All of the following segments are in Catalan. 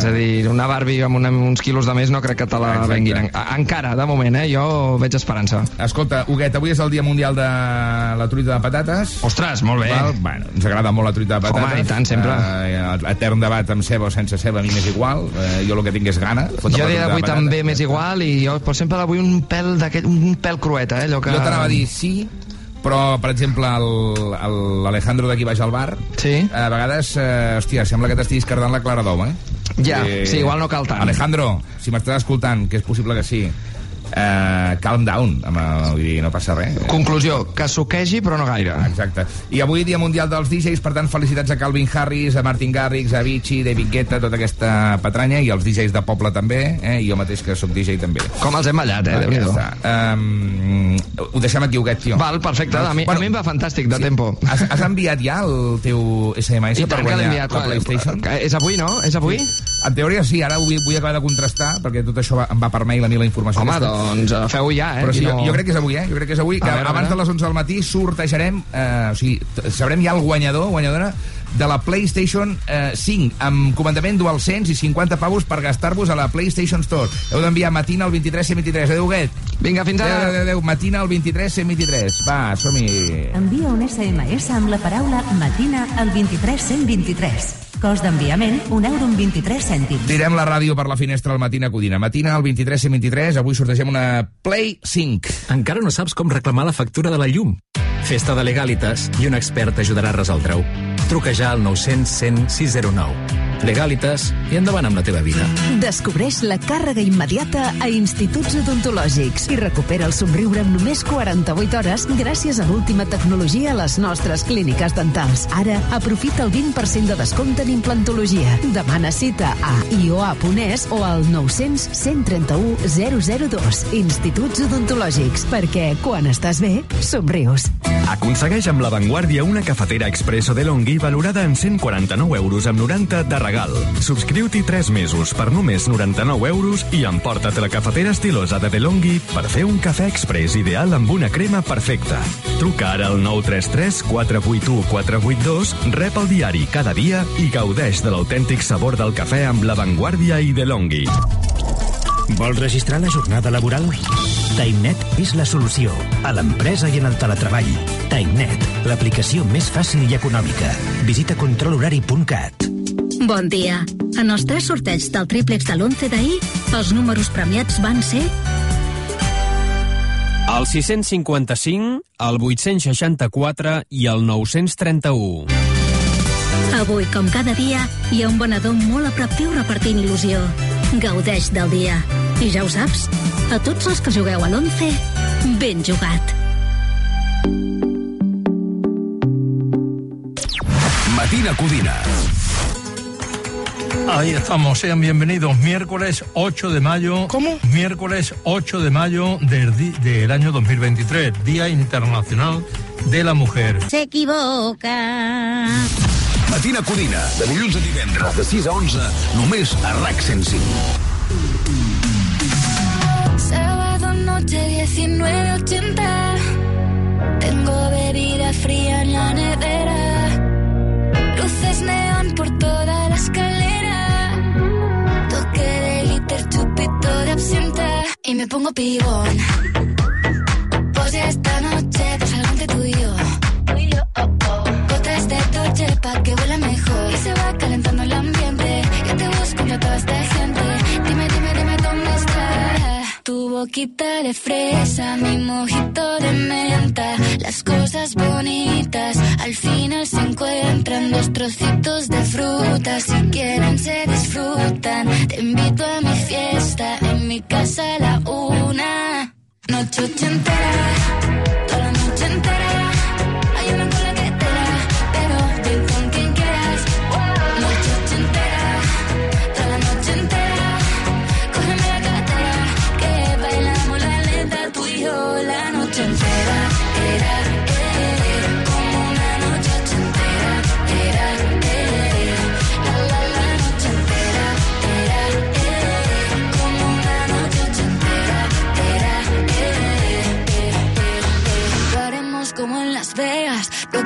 És a dir, una Barbie amb una, uns quilos de més no crec que te la Exacte. venguin. En, encara, de moment, eh? Jo veig esperança. Escolta, Huguet, avui és el Dia Mundial de la truita de patates. Ostres, molt bé. Val? Bueno, ens agrada molt la truita de patates. Home, i tant, sempre. Eh, etern debat amb ceba o sense ceba, a mi m'és igual. Eh, jo el que tinc és gana. Jo dia d'avui també m'és igual i jo, però sempre la vull un pèl d'aquest, un pèl crueta, eh? Allò que... Jo t'anava a dir sí, però, per exemple, l'Alejandro d'aquí baix al bar, Sí. a vegades, eh, hòstia, sembla que t'estiguis cardant la clara d'ou, eh? Ja, sí, igual no cal tant. Alejandro, si m'estàs escoltant, que és possible que sí, eh, calm down, amb el, vull dir, no passa res. Conclusió, que suquegi però no gaire. Exacte. I avui Dia Mundial dels DJs, per tant, felicitats a Calvin Harris, a Martin Garrix, a Avicii, David Guetta, tota aquesta patranya, i els DJs de poble també, eh? i jo mateix que sóc DJ també. Com els hem ballat, eh? déu nhi. Um, ho deixem aquí, Huguet, tio. Val, perfecte. A mi, a mi em va fantàstic, de tempo. Has, has enviat ja el teu SMS I per guanyar enviat. la PlayStation? Que És avui, no? És avui? En teoria sí, ara ho vull, vull acabar de contrastar, perquè tot això va, em va per mail a mi la informació. Home, aquesta. doncs eh, feu-ho ja, eh? Però sí, I jo, no... jo crec que és avui, eh? Jo crec que és avui, que A veure, a abans veure. de les 11 del matí sortejarem, eh, o sigui, sabrem ja el guanyador, guanyadora, de la PlayStation eh, 5, amb comandament DualSense i 50 pavos per gastar-vos a la PlayStation Store. Heu d'enviar matina al 23 123. Adéu, Guet. Vinga, fins ara. adéu, adéu. Matina al 23 123. Va, som-hi. Envia un SMS amb la paraula matina al 23 123. Cost d'enviament, un euro amb 23 cèntims. Tirem la ràdio per la finestra al Matina Codina. Matina al 23 123. Avui sortegem una Play 5. Encara no saps com reclamar la factura de la llum? Festa de Legalitas i un expert t'ajudarà a resoldre-ho. Truca ja al 900 100 609. Legalitas i endavant amb la teva vida. Descobreix la càrrega immediata a instituts odontològics i recupera el somriure en només 48 hores gràcies a l'última tecnologia a les nostres clíniques dentals. Ara, aprofita el 20% de descompte en implantologia. Demana cita a ioa.es o al 900 131 002. Instituts odontològics, perquè quan estàs bé, somrius. Aconsegueix amb La Vanguardia una cafetera expresso de Longhi valorada en 149 euros amb 90 de regal. Subscriu-t'hi 3 mesos per només 99 euros i emporta't la cafetera estilosa de DeLonghi per fer un cafè express ideal amb una crema perfecta. Truca ara al 933 481 482, rep el diari cada dia i gaudeix de l'autèntic sabor del cafè amb La Vanguardia i DeLonghi. Vol registrar la jornada laboral? TimeNet és la solució a l'empresa i en el teletreball. TimeNet, l'aplicació més fàcil i econòmica. Visita controlhorari.cat. Bon dia. En els tres sorteigs del triplex de l'11 d'ahir, els números premiats van ser El 655, el 864 i el 931. Avui, com cada dia, hi ha un venedor molt a prop teu repartint il·lusió. Gaudeix del dia. I ja ho saps, a tots els que jugueu a l'11, ben jugat. Matina Codina. Ahí estamos, sean bienvenidos. Miércoles 8 de mayo. ¿Cómo? Miércoles 8 de mayo del, di- del año 2023, Día Internacional de la Mujer. Se equivoca. Matina Codina, de dilluns a divendres, de 6 a 11, només a RAC 105. Sábado noche 19.80 Tengo bebida fría en la nevera Luces neón por toda la escalera Y me pongo pibón. Pues esta noche te salgo entre tú y yo boquita de fresa, mi mojito de menta Las cosas bonitas al final se encuentran Dos trocitos de fruta, si quieren se disfrutan Te invito a mi fiesta, en mi casa a la una Noche ochentera, toda la noche entera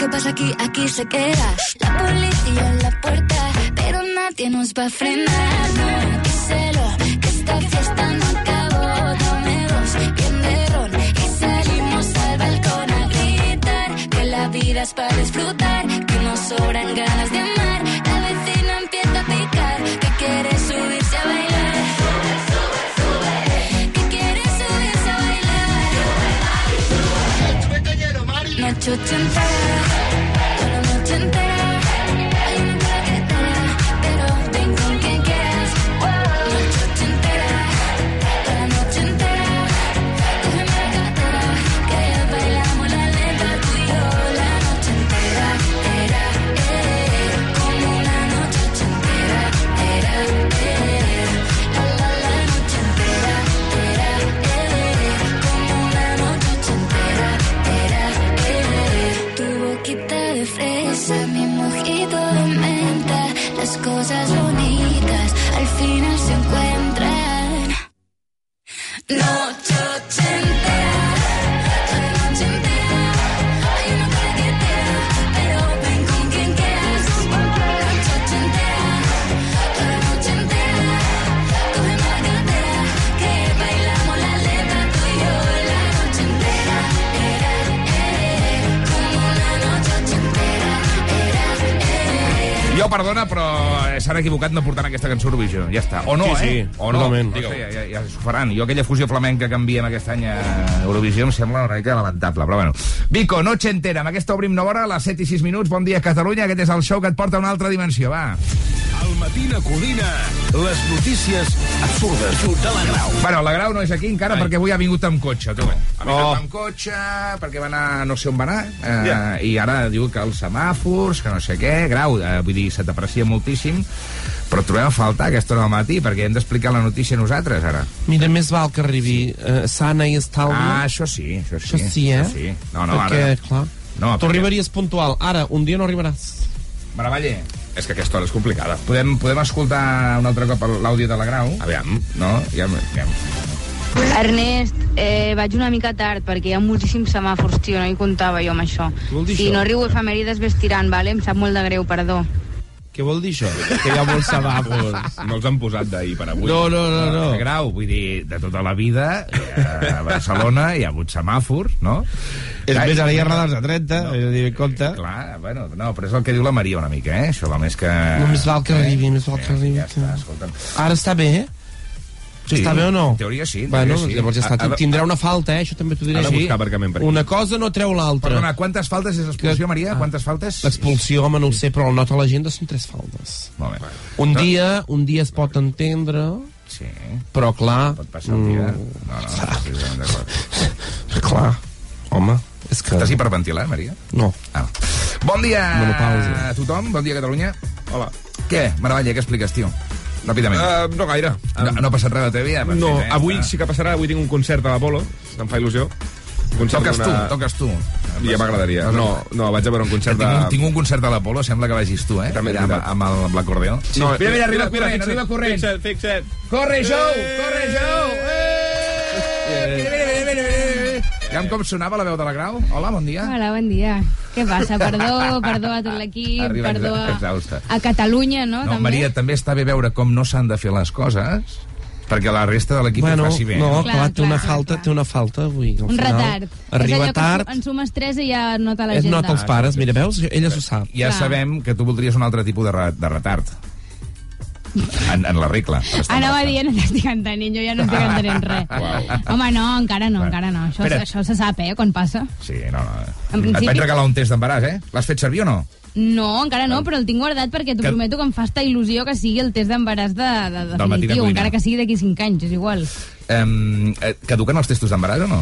estamos aquí, aquí se queda. La policía en la puerta, pero nadie nos va a frenar. No, díselo, que esta fiesta no acabó. Dame dos, bien de ron, y salimos al balcón a gritar. Que la vida es para disfrutar, que nos sobran ganas de amar. La vecina empieza a picar, que. Que quiere subirse a bailar. Noche ochentera, equivocat no portant aquesta cançó a Eurovisió. Ja està. O no, Sí, sí, eh? O no. totalment. No sé, ja, ja, ja s'ho faran. Jo aquella fusió flamenca que enviem aquest any a Eurovisió em sembla una mica lamentable, però bueno. Vico, noche entera. Amb aquesta obrim nova hora, a les 7 i 6 minuts. Bon dia, Catalunya. Aquest és el show que et porta a una altra dimensió. Va. Al Matina Codina, les notícies absurdes de la Grau. Bueno, la Grau no és aquí encara Ai. perquè avui ha vingut amb cotxe, tu. Ha vingut Oh. amb cotxe perquè va anar, no sé on va anar, eh, Ja. i ara diu que els semàfors, que no sé què, Grau, eh, vull dir, se t'aprecia moltíssim, però trobem a faltar aquesta hora del matí perquè hem d'explicar la notícia nosaltres, ara. Mira, més val que arribi eh, sana i estalvi. Ah, això sí, això sí. Això sí, eh? Això sí. No, no, perquè, ara... clar, No, tu perquè- arribaries puntual. Ara, un dia no arribaràs. Maravalle, és que aquesta hora és complicada. Podem, podem escoltar un altre cop l'àudio de la Grau? Aviam. No? Ja, ja. Ernest, eh, vaig una mica tard perquè hi ha moltíssims semàfors, tio, no hi comptava jo amb això. Si això? no arribo a efemèrides vestirant, vale? Em sap molt de greu, perdó. Què vol dir això? Que hi ha molts semàfors. No els han posat d'ahir per avui. No, no, no, no. De Grau, vull dir, de tota la vida, eh, a Barcelona hi ha hagut semàfors, no? És més, ara hi ha radars de 30, no. és a dir, compte. Clar, bueno, no, però és el que diu la Maria una mica, eh? Això va més que... No, més val que arribi, més val que arribi. Ja està, escolta'm. Ara està bé, eh? Sí, està bé o no? en teoria sí, en Bueno, teoria sí. llavors ja està. Ha- ha- Tindrà una falta, eh? Això també t'ho diré. Ha de Sí. buscar aparcament per aquí. Una cosa no treu l'altra. Perdona, quantes faltes és l'expulsió, Maria? Quantes faltes? L'expulsió, home, no ho sé, però la nota a l'agenda són tres faltes. Molt bé. Un No. dia, un dia es pot entendre, Sí. però clar... Pot passar un dia. mm, No, no, precisament d'acord. Clar, home, és que... Estàs hiperventilant, Maria? No. Ah. Bon dia Menopausa. a tothom, bon dia Catalunya. Hola. Què, Maravalla, què expliques, tio? Ràpidament. Uh, no gaire. no, no ha passat res a la teva vida? No, fi, eh? avui Està. sí que passarà. Avui tinc un concert a l'Apolo, em fa il·lusió. Concert Toques tu, d'una- toques tu. Ja m'agradaria. No, no, vaig a veure un concert de... Tinc, un, tinc un concert a l'Apolo, sembla que vagis tu, eh? També, amb, amb el- amb l'acordeó. Sí. No, mira, mira, arriba corrent, fixa't, arriba corrent. Fixa't, fixa't. Corre, Jou! Corre, Jou! Eh! Mira, mira, mira, mira, mira. Ja com sonava la veu de la Grau? Hola, bon dia. Hola, bon dia. Què passa? Perdó, perdó a tot l'equip, perdó a, exhausta. a Catalunya, no? No, també. Maria, també està bé veure com no s'han de fer les coses perquè la resta de l'equip Bueno, ho faci bé. no, Clar, clar, té una clar, falta, té una falta avui. Al Un final, retard. Arriba és tard, que en sumes 3 i ja nota es l'agenda. nota els pares, mira, veus? Ella s'ho sap. Ja Clar. sabem que tu voldries un altre tipus de, de retard. En, en la regla. Anava dient, estic entenent, jo ja no estic entenent res. Uau. Home, no, encara no, encara no. Això, Espera't. això se sap, eh, quan passa. Sí, no, no. En Et principi- vaig regalar un test d'embaràs, eh? L'has fet servir o no? No, encara no, però el tinc guardat perquè t'ho Que- prometo que em fa esta il·lusió que sigui el test d'embaràs de, de, de definitiu, encara que sigui d'aquí 5 anys, és igual. Um, caduquen els testos d'embaràs o no?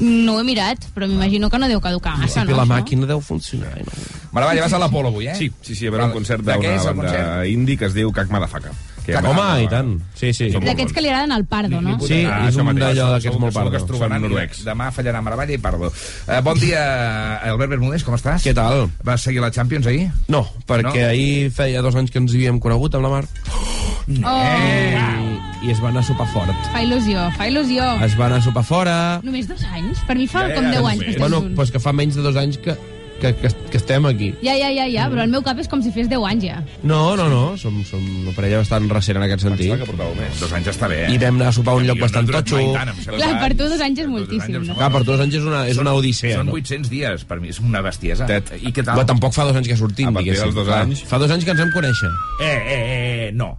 No ho he mirat, però m'imagino que no deu caducar massa, no? la això? màquina deu funcionar. eh, No? Maravalla, vas a l'Apolo avui, eh? Sí, sí, sí, a veure un concert De d'una banda concert? indi que es diu Cac Madafaka. Que Cac m'agrada. Home, i tant. Sí, sí. D'aquests que li agraden al Pardo, no? Sí, Ah, és un d'allò d'aquests que- molt segur que pardo. es trobaran noruecs. Demà fallarà Maravalla i Pardo. Uh, bon dia, Albert Bermúdez, com estàs? Què tal? Vas seguir la Champions ahir? No, perquè No? ahir feia dos anys que ens havíem conegut amb la Mar Oh, i, i es va anar a sopar fort. fa il·lusió, fa il·lusió. Es va anar a sopar fora... Només dos anys? Per mi fa Ja, ja, com ja, 10 anys que estem Bueno, junts. pues que fa menys de dos anys que que, que, que estem aquí. Ja, ja, ja, ja, però el meu cap és com si fes 10 anys ja. No, no, no, som, som una parella bastant recent en aquest sentit. que portàveu més. Dos anys està bé, eh? I vam anar a sopar a un lloc no bastant totxo. tant. Clar, per tu dos anys és moltíssim, no? Clar, per dos anys és una, és una odissea, Són no? 800 dies, per mi és una bestiesa. Tet. I què tal? Però tampoc fa dos anys que sortim, A partir diguéssim. dels dos anys. Fa dos anys que ens vam conèixer. Eh, eh, eh, no.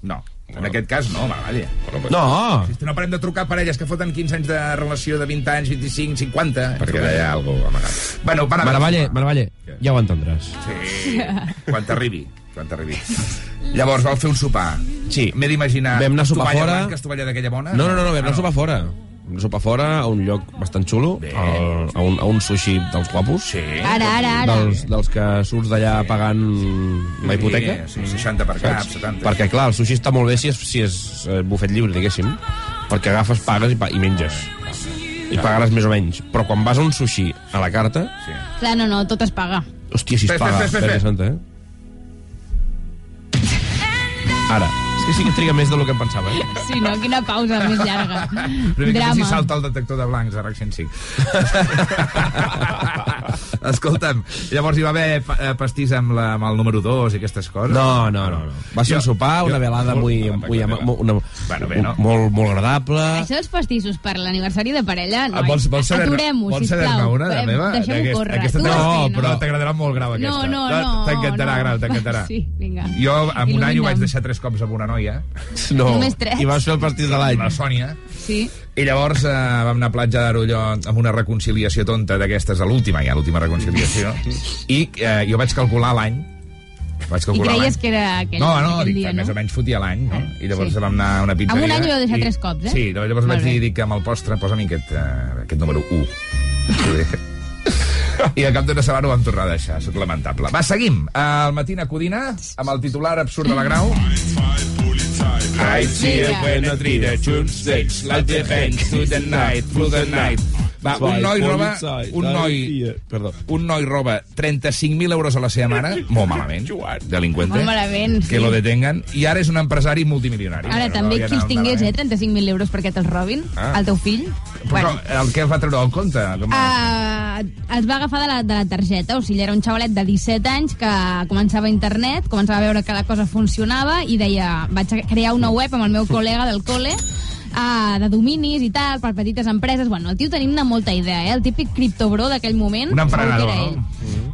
No. En aquest cas, no, Maragall. No! Si no parem de trucar a parelles que foten 15 anys de relació de 20 anys, 25, 50... Perquè hi ha alguna cosa amagat. Bueno, para Maravalle, Maravalle, ja ho entendràs. Sí, quan t'arribi, quan t'arribi. Llavors, vau fer un sopar. Sí. M'he d'imaginar... Vam anar a sopar fora. Blanca, tovalla d'aquella bona? No, no, no, no vam anar Ah, a sopar fora. A sopar fora, a un lloc bastant xulo, al, a, un, a un sushi dels guapos. Sí. Ara, ara, ara. Dels, dels que surts d'allà pagant la hipoteca. Sí, 60 per cap, Saps? 70. Perquè, clar, el sushi està molt bé si és, si és eh, bufet lliure, diguéssim. Perquè agafes, pagues i, pa i menges. I pagaràs més o menys. Però quan vas a un sushi a la carta, sí. Clar, no, no, tot es paga. hòstia, si es paga. fes, fes, fes, Verge fes. Santa, eh? Ara. Que sí que triga més del que em pensava, eh? Sí, no? Quina pausa més llarga. Però que si Drama. salta el detector de blancs a RAC 105. Escolta'm, llavors hi va haver eh, pastís amb, la, amb el número 2 i aquestes coses? No, no, no. no. Va ser un sopar, una velada muy, muy, muy, una, Bueno, bé, no? molt, molt agradable. Això dels pastissos per l'aniversari de parella, Ah, noi, vols, vols saber, aturem-ho, vols saber sisplau. una, de meva? Deixem-ho córrer. Aquesta no, però t'agradarà molt grau, aquesta. No, no, no. T'encantarà, no. grau, t'encantarà. Sí, vinga. Jo en un any ho vaig deixar tres cops amb una noia. No. Només tres? I vas fer el pastís de l'any. La Sònia. Sí. I llavors eh, vam anar a Platja d'Arulló amb una reconciliació tonta d'aquestes, a l'última ja, l'última reconciliació. I eh, jo vaig calcular l'any. Vaig I calcular creies l'any. que era aquell, No, no, aquell dic, dia, més no? o menys fotia l'any, no? I llavors sí. vam anar a una pizzeria. En un any ho vau deixar i- tres cops, eh? Sí, llavors Molt vaig bé. dir, dic, amb el postre, posa'm aquest, uh, aquest número 1. I al cap d'una setmana ho vam tornar a deixar, és lamentable. Va, seguim. Al Matina Codina, amb el titular absurd de la Grau. I see a when I a tree tunes six like the hands to the night, through the night. Va, un noi roba, un noi, Perdó. un noi roba 35.000 euros a la seva mare, molt malament, delinqüente, Molt malament, sí. que lo detengan, i ara és un empresari multimilionari. Ara, Bueno, també ja qui els anava tingués, eh, malament. 35.000 euros perquè te'ls robin, Ah. el teu fill. Però el que va treure el compte? Com... Uh, es va agafar de la, de la targeta, o sigui, era un xavalet de 17 anys que començava a internet, començava a veure que la cosa funcionava i deia, vaig a crear una web amb el meu col·lega del col·le uh, de dominis i tal, per petites empreses. Bueno, el tio tenia molta idea, eh? El típic criptobro d'aquell moment. Un emprenedor, no? ell.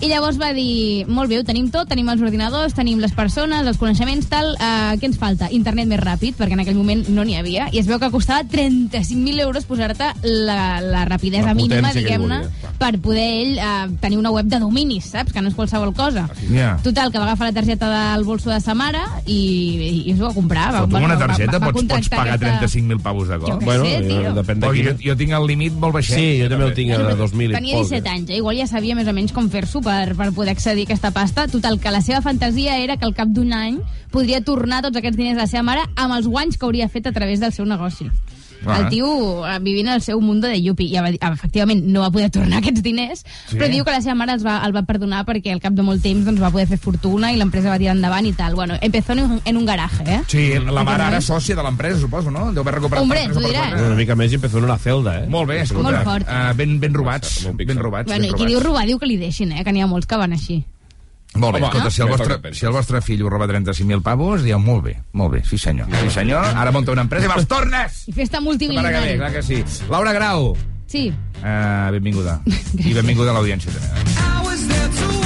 I llavors va dir, molt bé, ho tenim tot, tenim els ordinadors, tenim les persones, els coneixements, tal, uh, què ens falta? Internet més ràpid, perquè en aquell moment no n'hi havia, i es veu que costava 35.000 euros posar-te la, la rapidesa La mínima, diguem-ne, per poder ell uh, tenir una web de dominis, saps? Que no és qualsevol cosa. Ja. Total, que va agafar la targeta del bolso de sa mare i, i es va comprar. Va, Però tu amb una va- targeta va, va pots, pots pagar aquesta- 35.000 pavos de cop? Bueno, sé, tio. eh, depèn de quina. jo, jo tinc el límit molt baixet. Sí, jo també el tinc a 2.000 i Tenia poc. 17 anys, eh? igual ja sabia més o menys com fer-s'ho per, per poder accedir a aquesta pasta. Total, que la seva fantasia era que al cap d'un any podria tornar tots aquests diners a la seva mare amb els guanys que hauria fet a través del seu negoci. Ah. El tio eh, vivint el seu mundo de yupi i eh, efectivament no va poder tornar aquests diners Sí? però diu que la seva mare els va, el va perdonar perquè al cap de molt temps doncs, va poder fer fortuna i l'empresa va tirar endavant i tal. Bueno, empezó en un, en un garaje, eh? Sí, la mare ara noi. sòcia de l'empresa, suposo, no? Deu haver recuperat... Hombre, diràs. quatre. Una mica més i empezó en una celda, eh? Molt bé, escolta. Molt fort. Uh, ben, ben robats, ben robats. Bueno, ben i qui robats. diu robar diu que li deixin, eh? Que n'hi ha molts que van així. Molt bé, Home, escolta, no? si el, Més vostre, si el vostre fill ho roba 35.000 pavos, dieu, molt bé, molt bé, sí senyor, sí senyor, ara munta una empresa i me'ls tornes! I festa Mare que bé, multimilionària. clar que sí. Laura Grau, Sí. uh, benvinguda. I benvinguda a l'audiència també. I was there to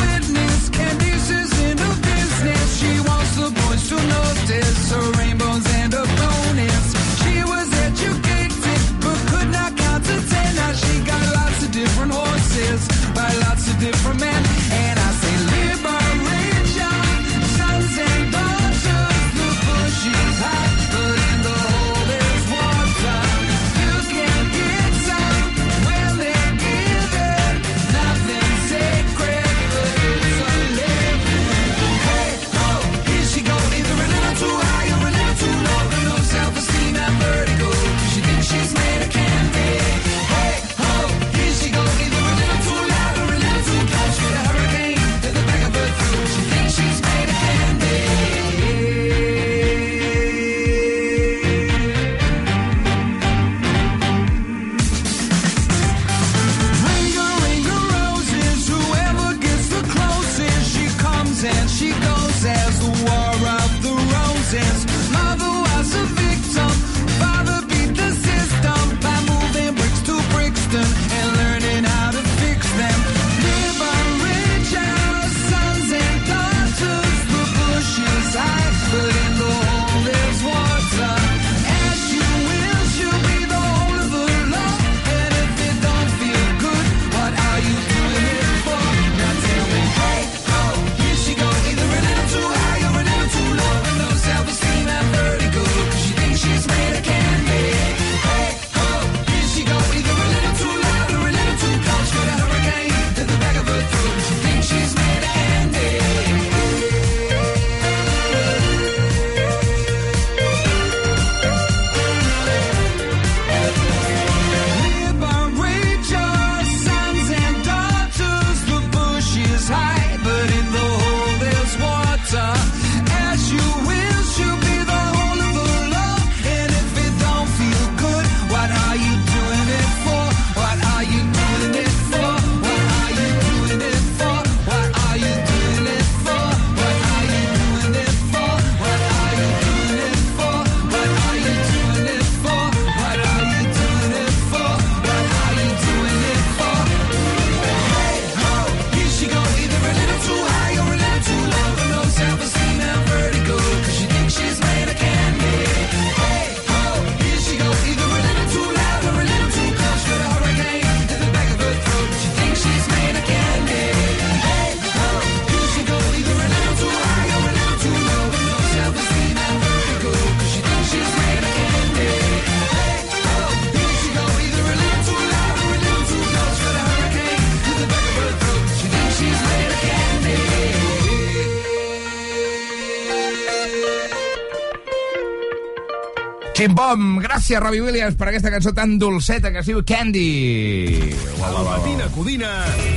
gràcies, Robbie Williams, per aquesta cançó tan dolceta que es diu Candy. La matina Codina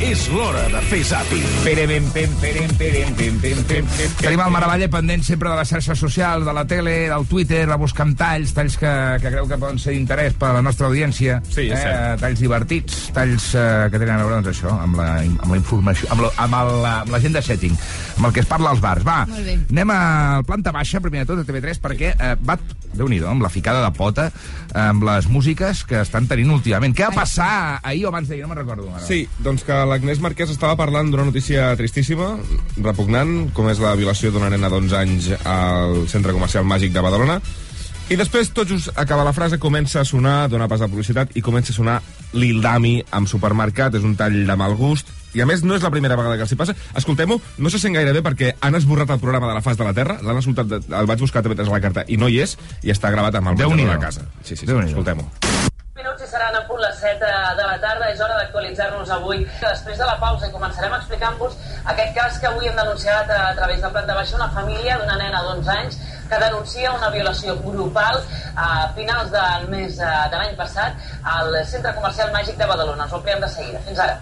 és l'hora de fer zapping. Perem, pem, perem, perem, pem, pem, pem, pem. Tenim el Maravalle pendent sempre de les xarxes socials, de la tele, del Twitter, a buscar amb talls, talls que, que creu que poden ser d'interès per a la nostra audiència. Sí, és cert. talls divertits, talls eh, que tenen a veure doncs, això, amb la, amb la informació, amb, la, amb, el, amb la gent de setting, amb el que es parla als bars. Va, anem a planta baixa, primer de tot, a TV3, perquè eh, va, déu nhi amb la ficada de pota, amb les músiques que estan tenint últimament. Què va passar ahir o abans d'ahir? No me'n recordo. Ara. Sí, doncs que l'Agnès Marquès estava parlant d'una notícia tristíssima, repugnant, com és la violació d'una nena d'11 anys al centre comercial màgic de Badalona. I després, tot just acaba la frase, comença a sonar, dona pas a publicitat, i comença a sonar Lil Dami amb supermercat, és un tall de mal gust, i a més no és la primera vegada que els hi passa. Escoltem-ho, no se sent gaire bé perquè han esborrat el programa de la Fas de la Terra, l'han escoltat, de- el vaig buscar a TV3 a la carta i no hi és, i està gravat amb el menjador de la casa. Sí, sí, sí escoltem-ho. minuts i seran a punt les 7 de la tarda. És hora d'actualitzar-nos avui. Després de la pausa i començarem explicant-vos aquest cas que avui hem denunciat a, a través de Planta Baixa, una família d'una nena d'11 anys que denuncia una violació grupal a finals del mes eh, de l'any passat al centre comercial màgic de Badalona. Ens ho ampliem de seguida. Fins ara.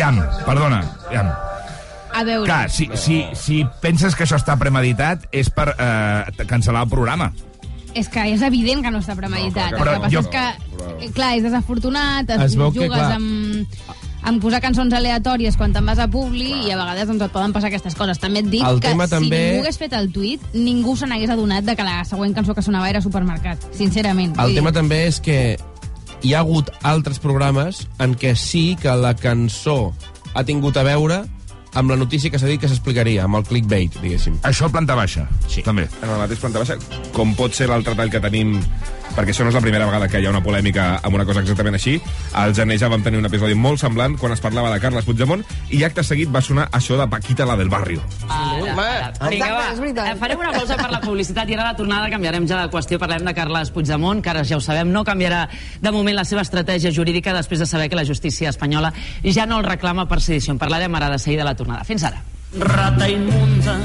Iam, perdona, Iam. A veure... Clar, si, si, si penses que això està premeditat és per eh, cancel·lar el programa. És que és evident que no està premeditat. No, clar, el que però passa jo- és que, eh, clar, és desafortunat, es, Es veu que, jugues clar- amb, amb posar cançons aleatòries quan te'n vas a Publi i a vegades doncs, et poden passar aquestes coses. També et dic El que si també- ningú hagués fet el tuit, ningú se n'hagués adonat de que la següent cançó que sonava era Supermercat, sincerament. El tema dir, també és que hi ha hagut altres programes en què sí que la cançó ha tingut a veure amb la notícia que s'ha dit que s'explicaria, amb el clickbait, diguéssim. Això planta baixa, sí. també. En el mateix planta baixa, com pot ser l'altre tall que tenim perquè això no és la primera vegada que hi ha una polèmica amb una cosa exactament així. Al gener ja vam tenir un episodi molt semblant quan es parlava de Carles Puigdemont i acte seguit va sonar això de Paquita, la del barrio. Vinga, va, eh, farem una pausa per la publicitat i ara a la tornada canviarem ja de qüestió. Parlem de Carles Puigdemont, que ara ja ho sabem, no canviarà de moment la seva estratègia jurídica després de saber que la justícia espanyola ja no el reclama per sedició. En parlarem ara de seguida a la tornada. Fins ara. Rata immunda,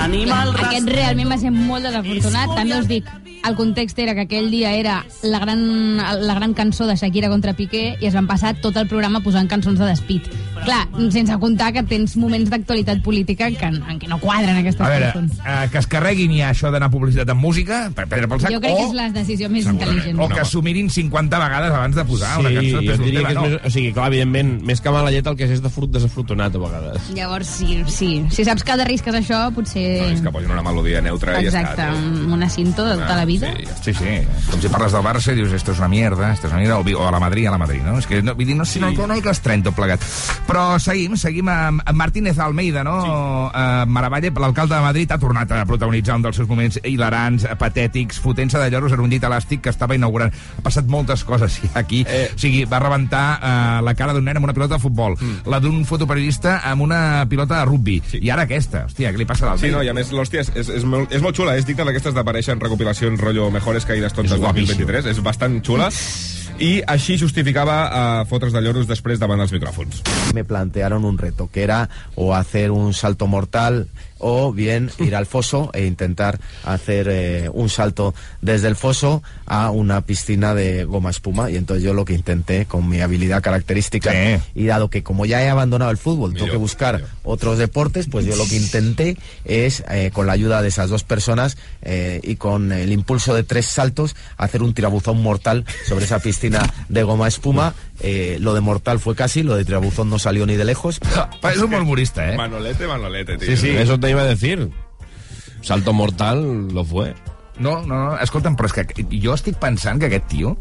animal Aquest realment va ser molt desafortunat. També us dic, el context era que aquell dia era la gran, la gran cançó de Shakira contra Piqué i es van passar tot el programa posant cançons de despit. Clar, sense comptar que tens moments d'actualitat política que, en, en què no quadren aquestes A veure, cançons. eh, que es carreguin ja això d'anar a publicitat amb música, per prendre pel sac, Jo crec que o, és la decisió més intel·ligent. o que s'ho mirin 50 vegades abans de posar Sí, una cançó. jo diria tema, que és no. més... O sigui, clar, evidentment, més que mala llet el que és és de frut desafortunat a vegades. Llavors, sí, sí. Si saps que arrisques això, potser... No, és que posin una melodia neutra i ja Exacte, està. amb una cinta de tota la vida. Sí, sí. Com si parles del Barça i dius, esto es una mierda, esto es una mierda, o, o a la Madrid, a la Madrid, no? És que no, vull dir, no, sí. no, no hi ha que estrany tot plegat. Però seguim, seguim amb, amb Martínez Almeida, no? Sí. Uh, Maravalle, l'alcalde de Madrid, ha tornat a protagonitzar un dels seus moments hilarants, eh, patètics, fotent-se de lloros en un llit elàstic que estava inaugurant. Ha passat moltes coses aquí. Eh. O sigui, va rebentar uh, la cara d'un nen amb una pilota de futbol, mm. la d'un fotoperiodista amb una pilota de rugby, sí. i ara aquesta. Hòstia, què li passa a Sí, l'Almeida? no, i a més, l'hòstia, és, és, és, molt, és molt xula, és digna d'aquestes d'aparèixer en recopilacions rotllo Mejores Caídas guapíssim. 2023, és bastant xula, i així justificava uh, fotre's de lloros després davant dels micròfons. me plantearon un reto, que era o hacer un salto mortal o bien ir al foso e intentar hacer eh, un salto desde el foso a una piscina de goma espuma. Y entonces yo lo que intenté, con mi habilidad característica, y dado que como ya he abandonado el fútbol, tengo que buscar otros deportes, pues yo lo que intenté es, eh, con la ayuda de esas dos personas eh, y con el impulso de tres saltos, hacer un tirabuzón mortal sobre esa piscina de goma espuma. Eh, lo de mortal fue casi, lo de tirabuzón no salió ni de lejos. És un humorista, eh? Manolete, Manolete, tío. Sí, sí. Eso te iba a decir. Salto mortal lo fue. No, no, no, escolta'm, però és que jo estic pensant que aquest tio...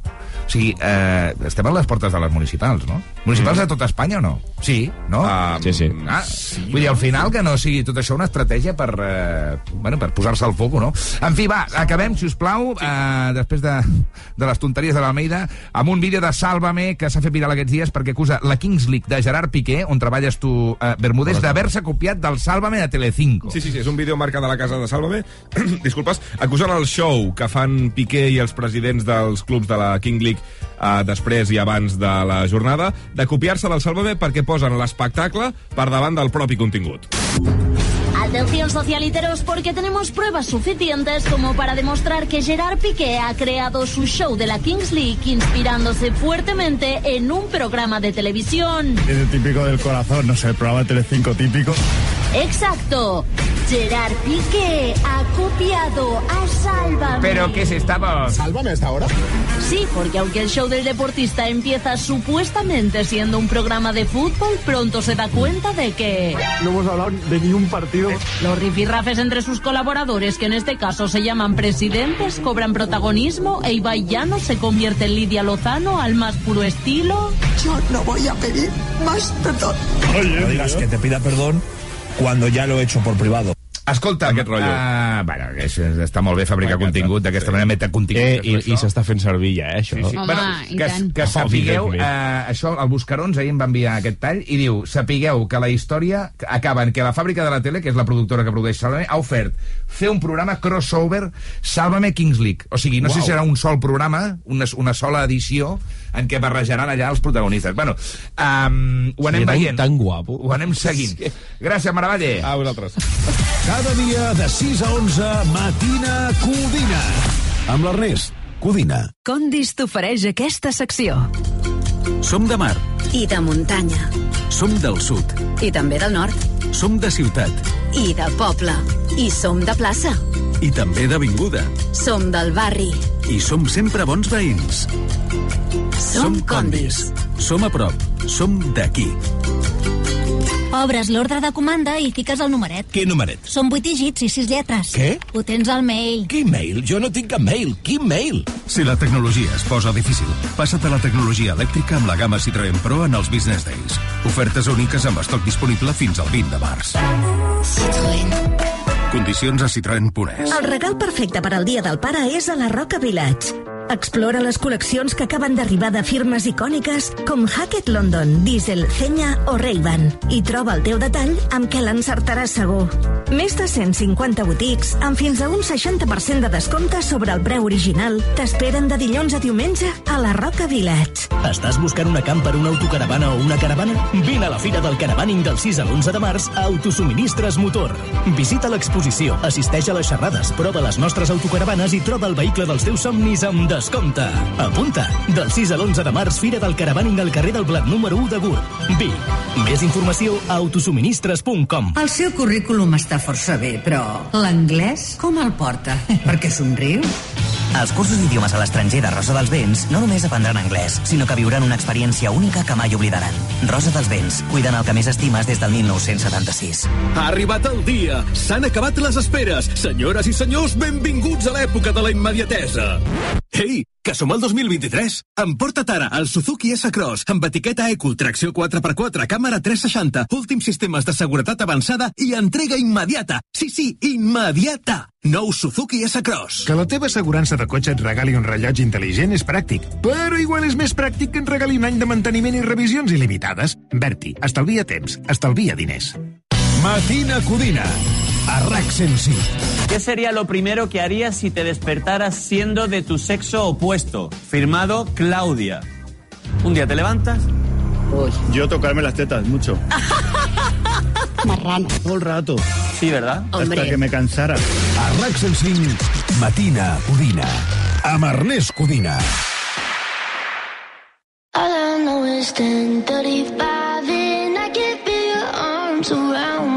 O sigui, eh, estem a les portes de les municipals, no? Municipals Mm. de tota Espanya o no? Sí, no? Ah, sí, sí. Ah, vull dir, al final que no sigui tot això una estratègia per, eh, bueno, per posar-se al foc, no? En fi, va, acabem, si us plau, eh, després de, de les tonteries de l'Almeida, amb un vídeo de Sálvame que s'ha fet viral aquests dies perquè acusa la Kings League de Gerard Piqué, on treballes tu, eh, Bermúdez, d'haver-se copiat del Sálvame de Telecinco. Sí, sí, sí, és un vídeo marca de la casa de Sálvame, disculpes, acusant el show que fan Piqué i els presidents dels clubs de la King League eh, després i abans de la jornada, de copiar-se del Sálvame perquè posen l'espectacle per davant del propi contingut. Atención socialiteros porque tenemos pruebas suficientes como para demostrar que Gerard Piqué ha creado su show de la Kings League inspirándose fuertemente en un programa de televisión. Es el típico del corazón, no sé, el programa de Telecinco típico. Exacto. Gerard Piqué ha copiado a Sálvame. ¿Pero qué es esta voz? ¿Sálvame hasta ahora? Sí, porque aunque el show del deportista empieza supuestamente siendo un programa de fútbol, pronto se da cuenta de que... No hemos hablado de ni un partido. Los rifirrafes entre sus colaboradores, que en este caso se llaman presidentes, cobran protagonismo e Ibai Llano se convierte en Lidia Lozano al más puro estilo. Yo no voy a pedir más perdón. no digas que te pida perdón cuando ya lo he hecho por privado. Escolta'm, Aquest rotllo. Uh, bueno, és, està molt bé fabricar contingut, d'aquesta manera meta contingut. Eh, i i s'està fent servir ja, eh, això. Sí, sí. Home, bueno, que, que sapigueu, eh, això, el Buscarons ahir em va enviar aquest tall i diu, sapigueu que la història acaba en que la fàbrica de la tele, que és la productora que produeix Sálvame, ha ofert fer un programa crossover Sálvame Kings League. O sigui, no sé Uau. si serà un sol programa, una, una sola edició, en què barrejaran allà els protagonistes. Bueno, um, ho anem un veient. tan guapo. Ho anem seguint. Gràcies, Maravalle. A vosaltres. Cada dia de 6 a 11, Matina Codina. Amb l'Ernest. Codina. Condis t'ofereix aquesta secció. Som de mar, I de muntanya. som del sud, I també del nord. som de ciutat I de poble. I som de plaça. i també d'avinguda. Som del barri. I som sempre bons veïns. Som Condis. Som a prop. Som d'aquí. Obres l'ordre de comanda i fiques el numeret. Quin numeret? Són vuit dígits i sis lletres. Què? Ho tens al mail. Quin mail? Jo no tinc cap mail. Quin mail? Si la tecnologia es posa difícil, passa't a la tecnologia elèctrica amb la gamma Citroën Pro en els Business Days. Ofertes úniques amb estoc disponible fins al 20 de març. Condicions a citroen.es. El regal perfecte per al Dia del Pare és a la Roca Village. Explora les col·leccions que acaben d'arribar de firmes icòniques com Hackett London, Diesel, Zenya o Ray-Ban i troba el teu detall amb què l'encertaràs segur. Més de 150 botics amb fins a un 60% de descompte sobre el preu original t'esperen de dilluns a diumenge a la Roca Village. Estàs buscant una camper, una autocaravana o una caravana? Vine a la Fira del Caravaning del 6 a l'11 de març a Autosuministres Motor. Visita l'exposició, assisteix a les xerrades, prova les nostres autocaravanes i troba el vehicle dels teus somnis amb descompte. Apunta! Del 6 a l'11 de març, Fira del Caravaning al carrer del Blat número 1 de Gurb. Vic. Més informació a autosuministres.com. El seu currículum està força bé, però l'anglès com el porta? Perquè somriu? Als cursos d'idiomes a l'estranger de Rosa dels Vents no només aprendran anglès, sinó que viuran una experiència única que mai oblidaran. Rosa dels Vents, cuiden el que més estimes des del 1976. Ha arribat el dia! S'han acabat les esperes! Senyores i senyors, benvinguts a l'època de la immediatesa! Ei, que som al 2023! Emporta't ara el Suzuki S-Cross amb etiqueta Eco, tracció 4x4, càmera 360, últims sistemes de seguretat avançada i entrega immediata! Sí, sí, immediata! Nou Suzuki S-Cross. Que la teva assegurança de cotxe et regali un rellotge intel·ligent és pràctic, però igual és més pràctic que et regali un any de manteniment i revisions il·limitades. Berti, estalvia temps, estalvia diners. Matina Codina. A RAC 105. ¿Qué sería lo primero que harías si te despertaras siendo de tu sexo opuesto? Firmado Claudia. Un día te levantas. Yo tocarme las tetas, mucho. Marrano. Todo el rato. Sí, ¿verdad? Hasta que me cansara. A RAC 105, Matina Codina. Amb Ernest Codina. All I know is 10:35 and I can feel your arms around me.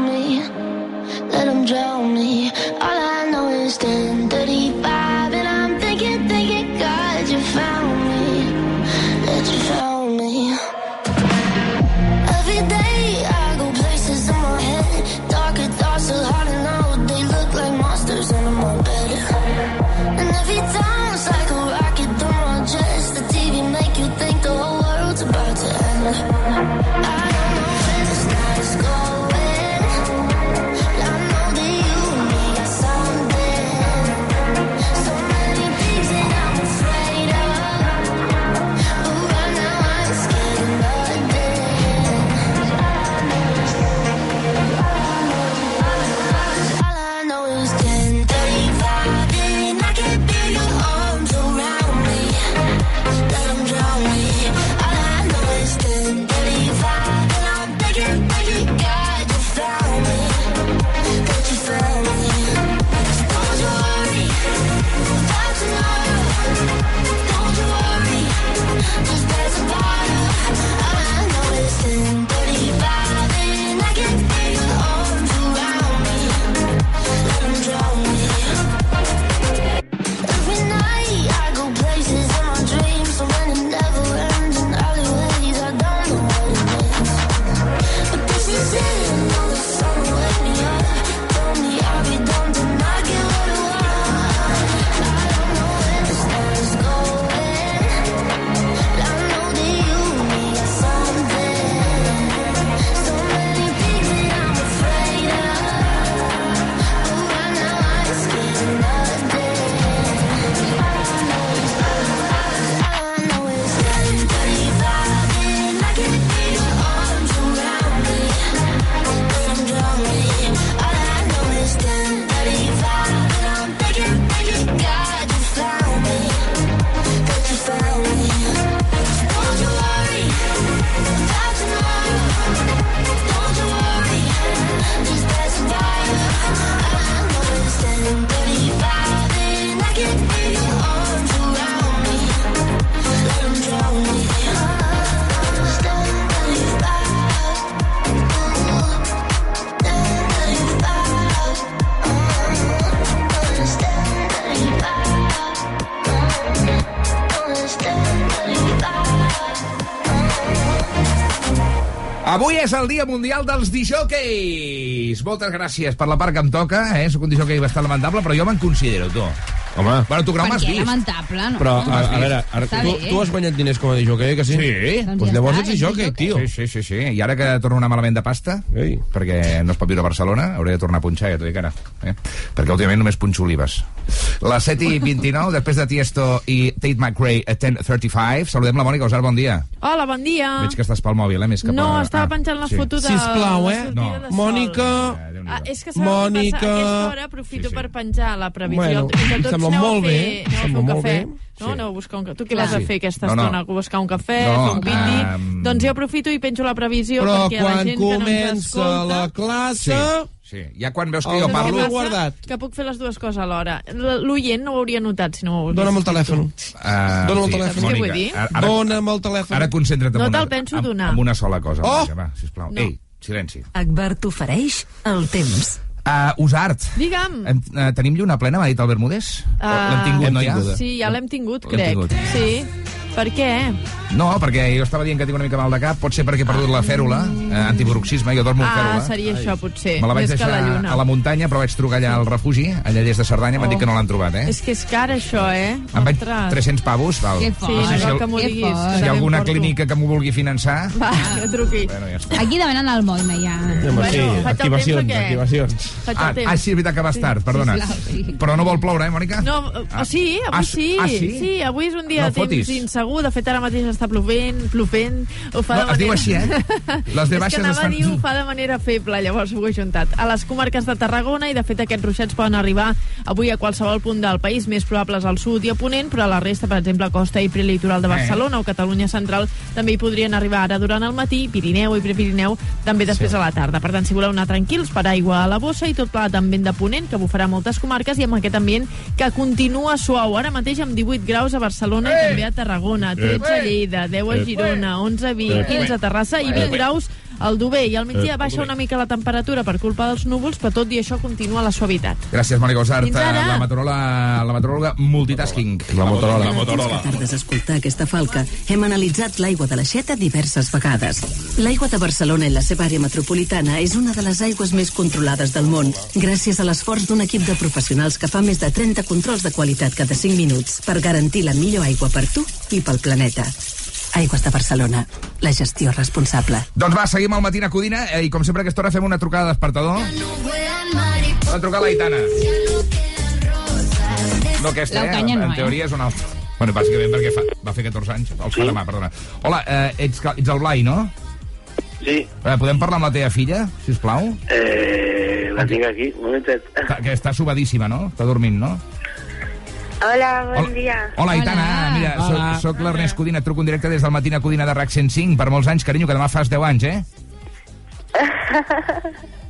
És el Dia Mundial dels Dijòqueis. Moltes gràcies per la part que em toca, eh? Soc un dijòquei bastant lamentable, però jo me'n considero, tu. Home. Bueno, tu, Grau, Per m'has vist. Lamentable, no? Però, a, a veure, ara, Està tu, bé. tu has guanyat diners com a disjockey, que sí? Sí. Doncs pues ja llavors està, ets disjockey, ets tio. Sí, sí, sí, sí. I ara que torno a anar malament de pasta, Ei. perquè no es pot viure a Barcelona, hauré de tornar a punxar, ja t'ho dic ara. Eh? Perquè últimament només punxo olives. Les 7 i 29, després de Tiesto i Tate McRae a 10.35, saludem la Mònica Osar, bon dia. Hola, bon dia. Veig que estàs pel mòbil, eh? Més que No, per... estava penjant la foto de Sisplau, la eh? sortida No. de sol. Mònica... Ah, és que sabeu Mònica... què passa? A aquesta hora aprofito Sí, sí. per penjar la previsió. Bueno, que sembla aneu molt a fer, bé, aneu a fer sembla un molt cafè. bé. No, Sí. aneu a buscar un cafè. Tu què Clar. vas a Sí. fer aquesta No, no. estona? A buscar un cafè, No, fer un piti? ehm, Doncs jo aprofito i penjo la previsió Però perquè la gent que no ens comença escolta... la classe... Sí, ja quan veus que El jo parlo... Passa guardat. Que puc fer les dues coses alhora. L'oient no ho hauria notat si no ho hagués Dona'm el telèfon. Uh, Dóna'm el telèfon. Saps què vull dir? Ara, Dóna'm el telèfon. ara concentra't en No una, te'l penso en, donar. en una sola cosa. Oh! Mònica, va, sisplau. No. Ei, silenci. Agbar t'ofereix el temps. Uh, Usart. Digue'm. Hem, uh, tenim lluna plena, m'ha dit el Bermúdez? O Ah, L'hem tingut, no ja? tingut. Sí, ja l'hem tingut, crec. tingut. Sí. Per què? No, perquè jo estava dient que tinc una mica mal de cap, pot ser perquè he perdut la fèrula, eh, antibruxisme, jo dormo amb Ah, fèrula. seria això, potser. Me la vaig Més que deixar la lluna. a la muntanya, però vaig trucar allà al refugi, allà des de Cerdanya, m'han dit que no l'han trobat, eh? És que és car, això, eh? Em vaig Ostres. 300 pavos, val. Que Sí, fort. no si cal que m'ho Que diguis. fort. que Si hi ha alguna em porto. clínica que m'ho vulgui finançar... Va, que truqui. Bueno, ja està. Aquí demanant el Moina, ja. Home, sí, Bueno, faig el activacions, temps o què? activacions. Faig el Ah, temps. ah, sí, és veritat que vas tard, perdona. sí. Però no vol ploure, eh, Mònica? No, ah, sí, avui Ah, sí. ah, sí? sí, avui és un dia No de temps fotis. insegur. De fet, ara mateix està plovent, plovent. Ho fa No, de manera... es diu així, eh? Les de baixes es fan- dir ho fa de manera feble, llavors ho he juntat. A les comarques de Tarragona, i de fet aquests ruixats poden arribar avui a qualsevol punt del país, més probables al sud i a Ponent, però a la resta, per exemple, a costa i prelitoral de Eh. Barcelona o Catalunya central, també hi podrien arribar ara durant el matí, Pirineu i Prepirineu també després Sí. a la tarda. Per tant, si voleu anar tranquils, per aigua a la bossa i tot plegat amb vent de Ponent, que bufarà moltes comarques, i amb aquest ambient que continua suau. Ara mateix amb 18 graus a Barcelona i també a Tarragona, 13 a Lleida, 10 a Girona, 11 a Vic, 15 a Terrassa i 20 graus al Dober. I al migdia baixa una mica la temperatura per culpa dels núvols, però tot i això continua la suavitat. Gràcies, Mònica Osart. La meteoròloga, la meteoròloga multitasking. La Motorola. La Motorola. tardes d'escoltar aquesta falca, hem analitzat l'aigua de l'aixeta diverses vegades. L'aigua de Barcelona i la seva àrea metropolitana és una de les aigües més controlades del món, gràcies a l'esforç d'un equip de professionals que fa més de 30 controls de qualitat cada 5 minuts per garantir la millor aigua per tu i pel planeta. Aigües de Barcelona, la gestió responsable. Doncs va, seguim al Matina Codina eh, i com sempre a aquesta hora fem una trucada de despertador. Va trucar l'Aitana. No aquesta, eh? L'Eutània no, en eh? teoria és una altra. Bueno, bàsicament perquè fa, va fer 14 anys. El sí. demà, perdona. Hola, eh, ets, ets el Blai, no? Sí. Eh, podem parlar amb la teva filla, si us plau? Eh, la tinc aquí, un momentet. Que, que està subadíssima, no? Està dormint, no? Hola, bon Hola. dia. Hola, Aitana. Mira, soc, Hola. soc l'Ernest Codina, et truco en directe des del Matina Codina de RAC 105. Per molts anys, carinyo, que demà fas 10 anys, eh?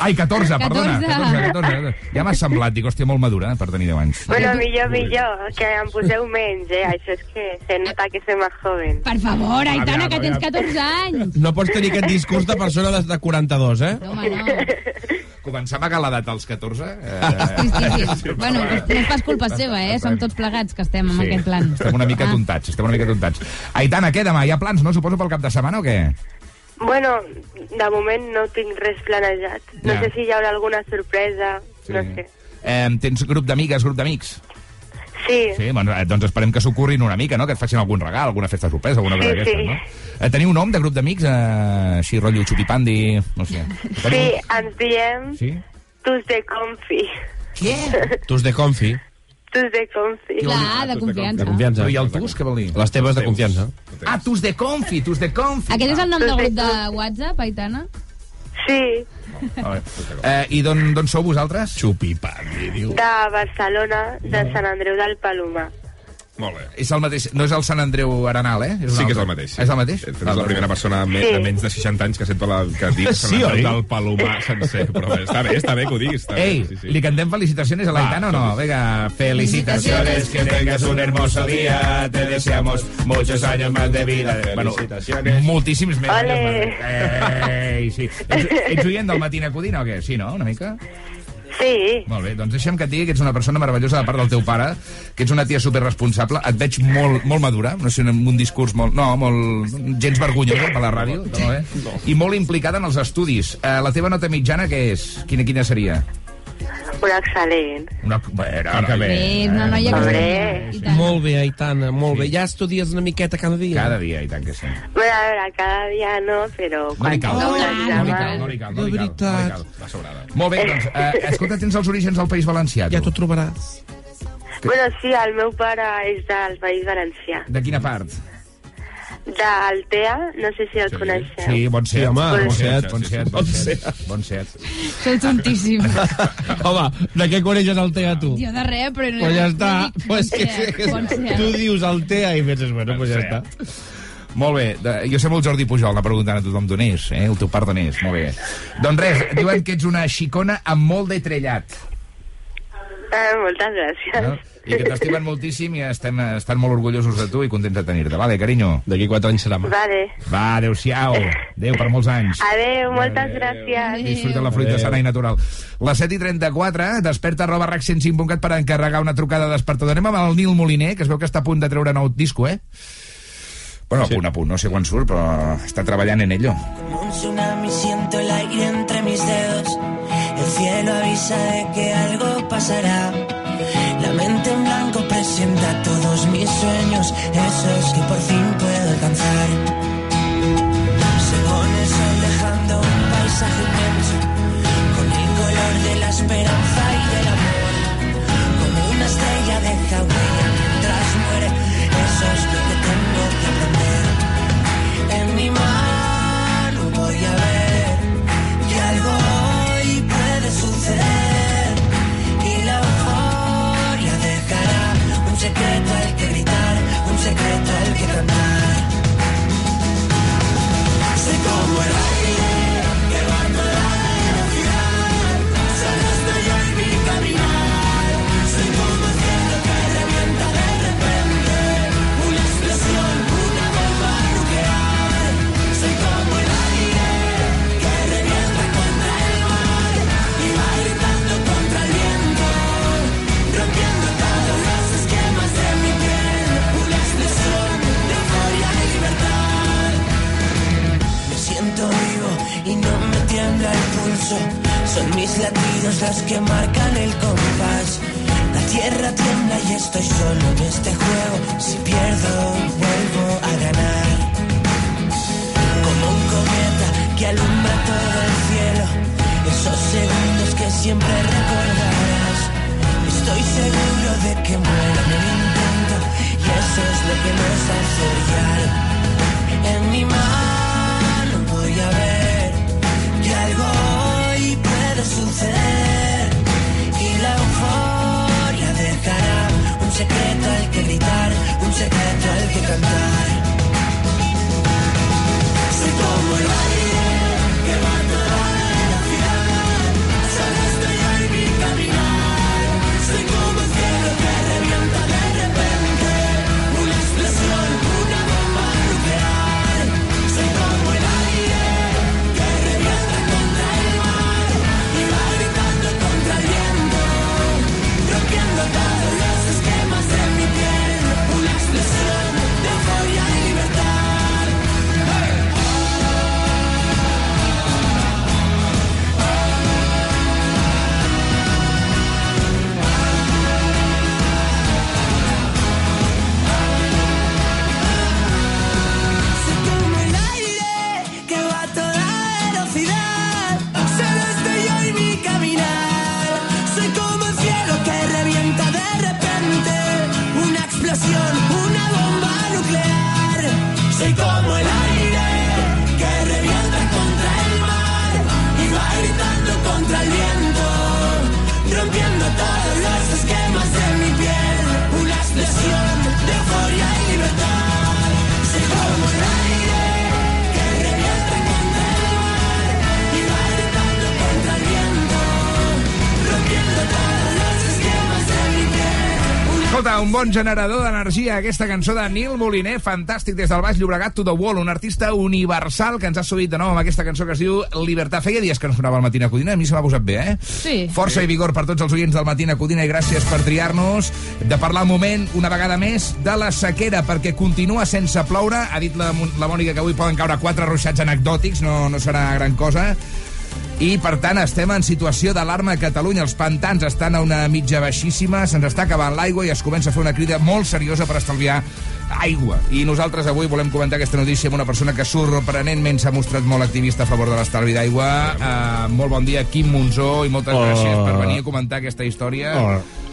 Ai, 14, perdona. 14, 14. Ja m'ha semblat, dic, hòstia, molt madura, eh, per tenir 10 anys. Bueno, millor, millor, que em poseu menys, eh? Això és que se nota que soy más joven. Per favor, Aitana, que tens aviam. 14 anys. No pots tenir aquest discurs de persona de, de 42, eh? Home, no. Començar a l'edat als 14... Eh, Tristíssim. Bueno, no és pas culpa seva, eh? Som tots plegats que estem amb aquest plan. Estem una mica Ah. tontats, estem una mica tontats. Aitana, què demà? Hi ha plans, no? Suposo pel cap de setmana o què? Bueno, de moment no tinc res planejat. No Ja. sé si hi haurà alguna sorpresa, no sé. Eh, tens grup d'amigues, grup d'amics? Sí, Sí, bueno, eh, doncs esperem que s'ocorrin una mica, no? Que et facin algun regal, alguna festa sorpresa, alguna cosa Sí, d'aquestes, sí. no? Eh, teniu nom de grup d'amics? Eh, així, rotllo xupipandi, no sé. sí, ens diem Sí? tus de confi. Què? Tus de confi. Tus de confi. Clar, de confiança. De confiança. I el tus, què vol dir? Les teves de confiança. Ah, tus de confi, tus de confi. Aquest és el nom del grup de WhatsApp, Aitana? Sí. Eh, I d'on d'on sou vosaltres? Xupipandi, diu. de Barcelona, de Sant Andreu del Palomar. Molt bé. És el mateix, no és el Sant Andreu Arenal, eh? És Sí que és el mateix. És el mateix? És la primera persona me, Sí. de menys de 60 anys que sento la, que dic Sant Sí, Andreu oi? del Palomar sencer. Però bé, està bé, està bé que ho diguis. Està Ei, bé, sí, sí. ¿le cantem felicitaciones a la Va, Aitana o no? Venga, felicitaciones, que tengas un hermoso día, te deseamos muchos años más de vida. Bueno, moltíssims més Ole. Ei, sí. Ets, ets oient del Matina Codina o què? Sí, no? Una mica? Sí. Molt bé, doncs deixa'm que et digui que ets una persona meravellosa de part del teu pare, que ets una tia superresponsable, et veig molt, molt madura, no sé, amb un discurs molt... No, molt... gens vergonyosa per la ràdio, no, eh? i molt implicada en els estudis. Eh, la teva nota mitjana què és? Quina, quina seria? Una excel·lent. Una... Bueno, que bé. Bé, una noia que tant. Molt bé, Aitana, molt bé. Ja estudies una miqueta cada dia? Cada dia, i tant que sí. Bueno, a veure, cada dia no, però... No li cal, no, no, li cal, no li cal, no li cal, no li cal. Va sobrada. Molt bé, doncs, eh, escolta, tens els orígens del País Valencià, tu? Ja t'ho trobaràs. Bueno, sí, el meu pare és del País Valencià. De quina part? D'Altea, no sé si el coneixeu. Sí, bon set. Sí, home, bon bon set, bon set, bon set. Bon set. Sou tontíssim. Home, de què coneixes el TEA, tu? Jo de res, però... no- Pues ja està. Pues que, tu dius el TEA i penses, bueno, pues ja està. Molt bé, jo sembla el Jordi Pujol, anar preguntant a tothom d'on és, eh? el teu pare d'on és, molt bé. Doncs res, diuen que ets una xicona amb molt de trellat, Eh, moltes gràcies. no? i que t'estimen moltíssim i estem, estan molt orgullosos de tu i contents de tenir-te. Vale, carinyo? D'aquí quatre anys serà mà. Vale. Va, adéu-siau. Adéu per molts anys. Adéu, moltes gràcies. Disfruta la fruita sana i natural. Les 7 i 34, desperta arroba rac 105.cat per encarregar una trucada de despertador. Anem amb el Nil Moliner, que es veu que està a punt de treure nou disco, eh? Bueno, a punt, a punt, no sé quan surt, però està treballant en ello. Como un tsunami siento el aire. El cielo avisa de que algo pasará. La mente en blanco presenta todos mis sueños, esos que por fin puedo alcanzar. Se pone el sol dejando un paisaje inmenso, con el color de la esperanza Son mis latidos los que marcan el compás. La tierra tiembla y estoy solo en este juego. Escolta, un bon generador d'energia, aquesta cançó de Nil Moliner, fantàstic des del Baix Llobregat to the Wall, un artista universal que ens ha subit de nou amb aquesta cançó que es diu Libertad. Feia dies que no sonava al Matina Codina, a mi se m'ha posat bé, eh? Sí. Força i vigor per tots els oients del Matina Codina i gràcies per triar-nos, de parlar un moment, una vegada més, de la sequera, perquè continua sense ploure. Ha dit la, la Mònica que avui poden caure quatre ruixats anecdòtics, no, no serà gran cosa. I, per tant, estem en situació d'alarma a Catalunya. Els pantans estan a una mitja baixíssima, se'ns està acabant l'aigua i es comença a fer una crida molt seriosa per estalviar aigua. I nosaltres avui volem comentar aquesta notícia amb una persona que sorprenentment s'ha mostrat molt activista a favor de l'estalvi d'aigua. Uh, molt bon dia, Quim Monzó, i moltes Hola. gràcies per venir a comentar aquesta història. Hola.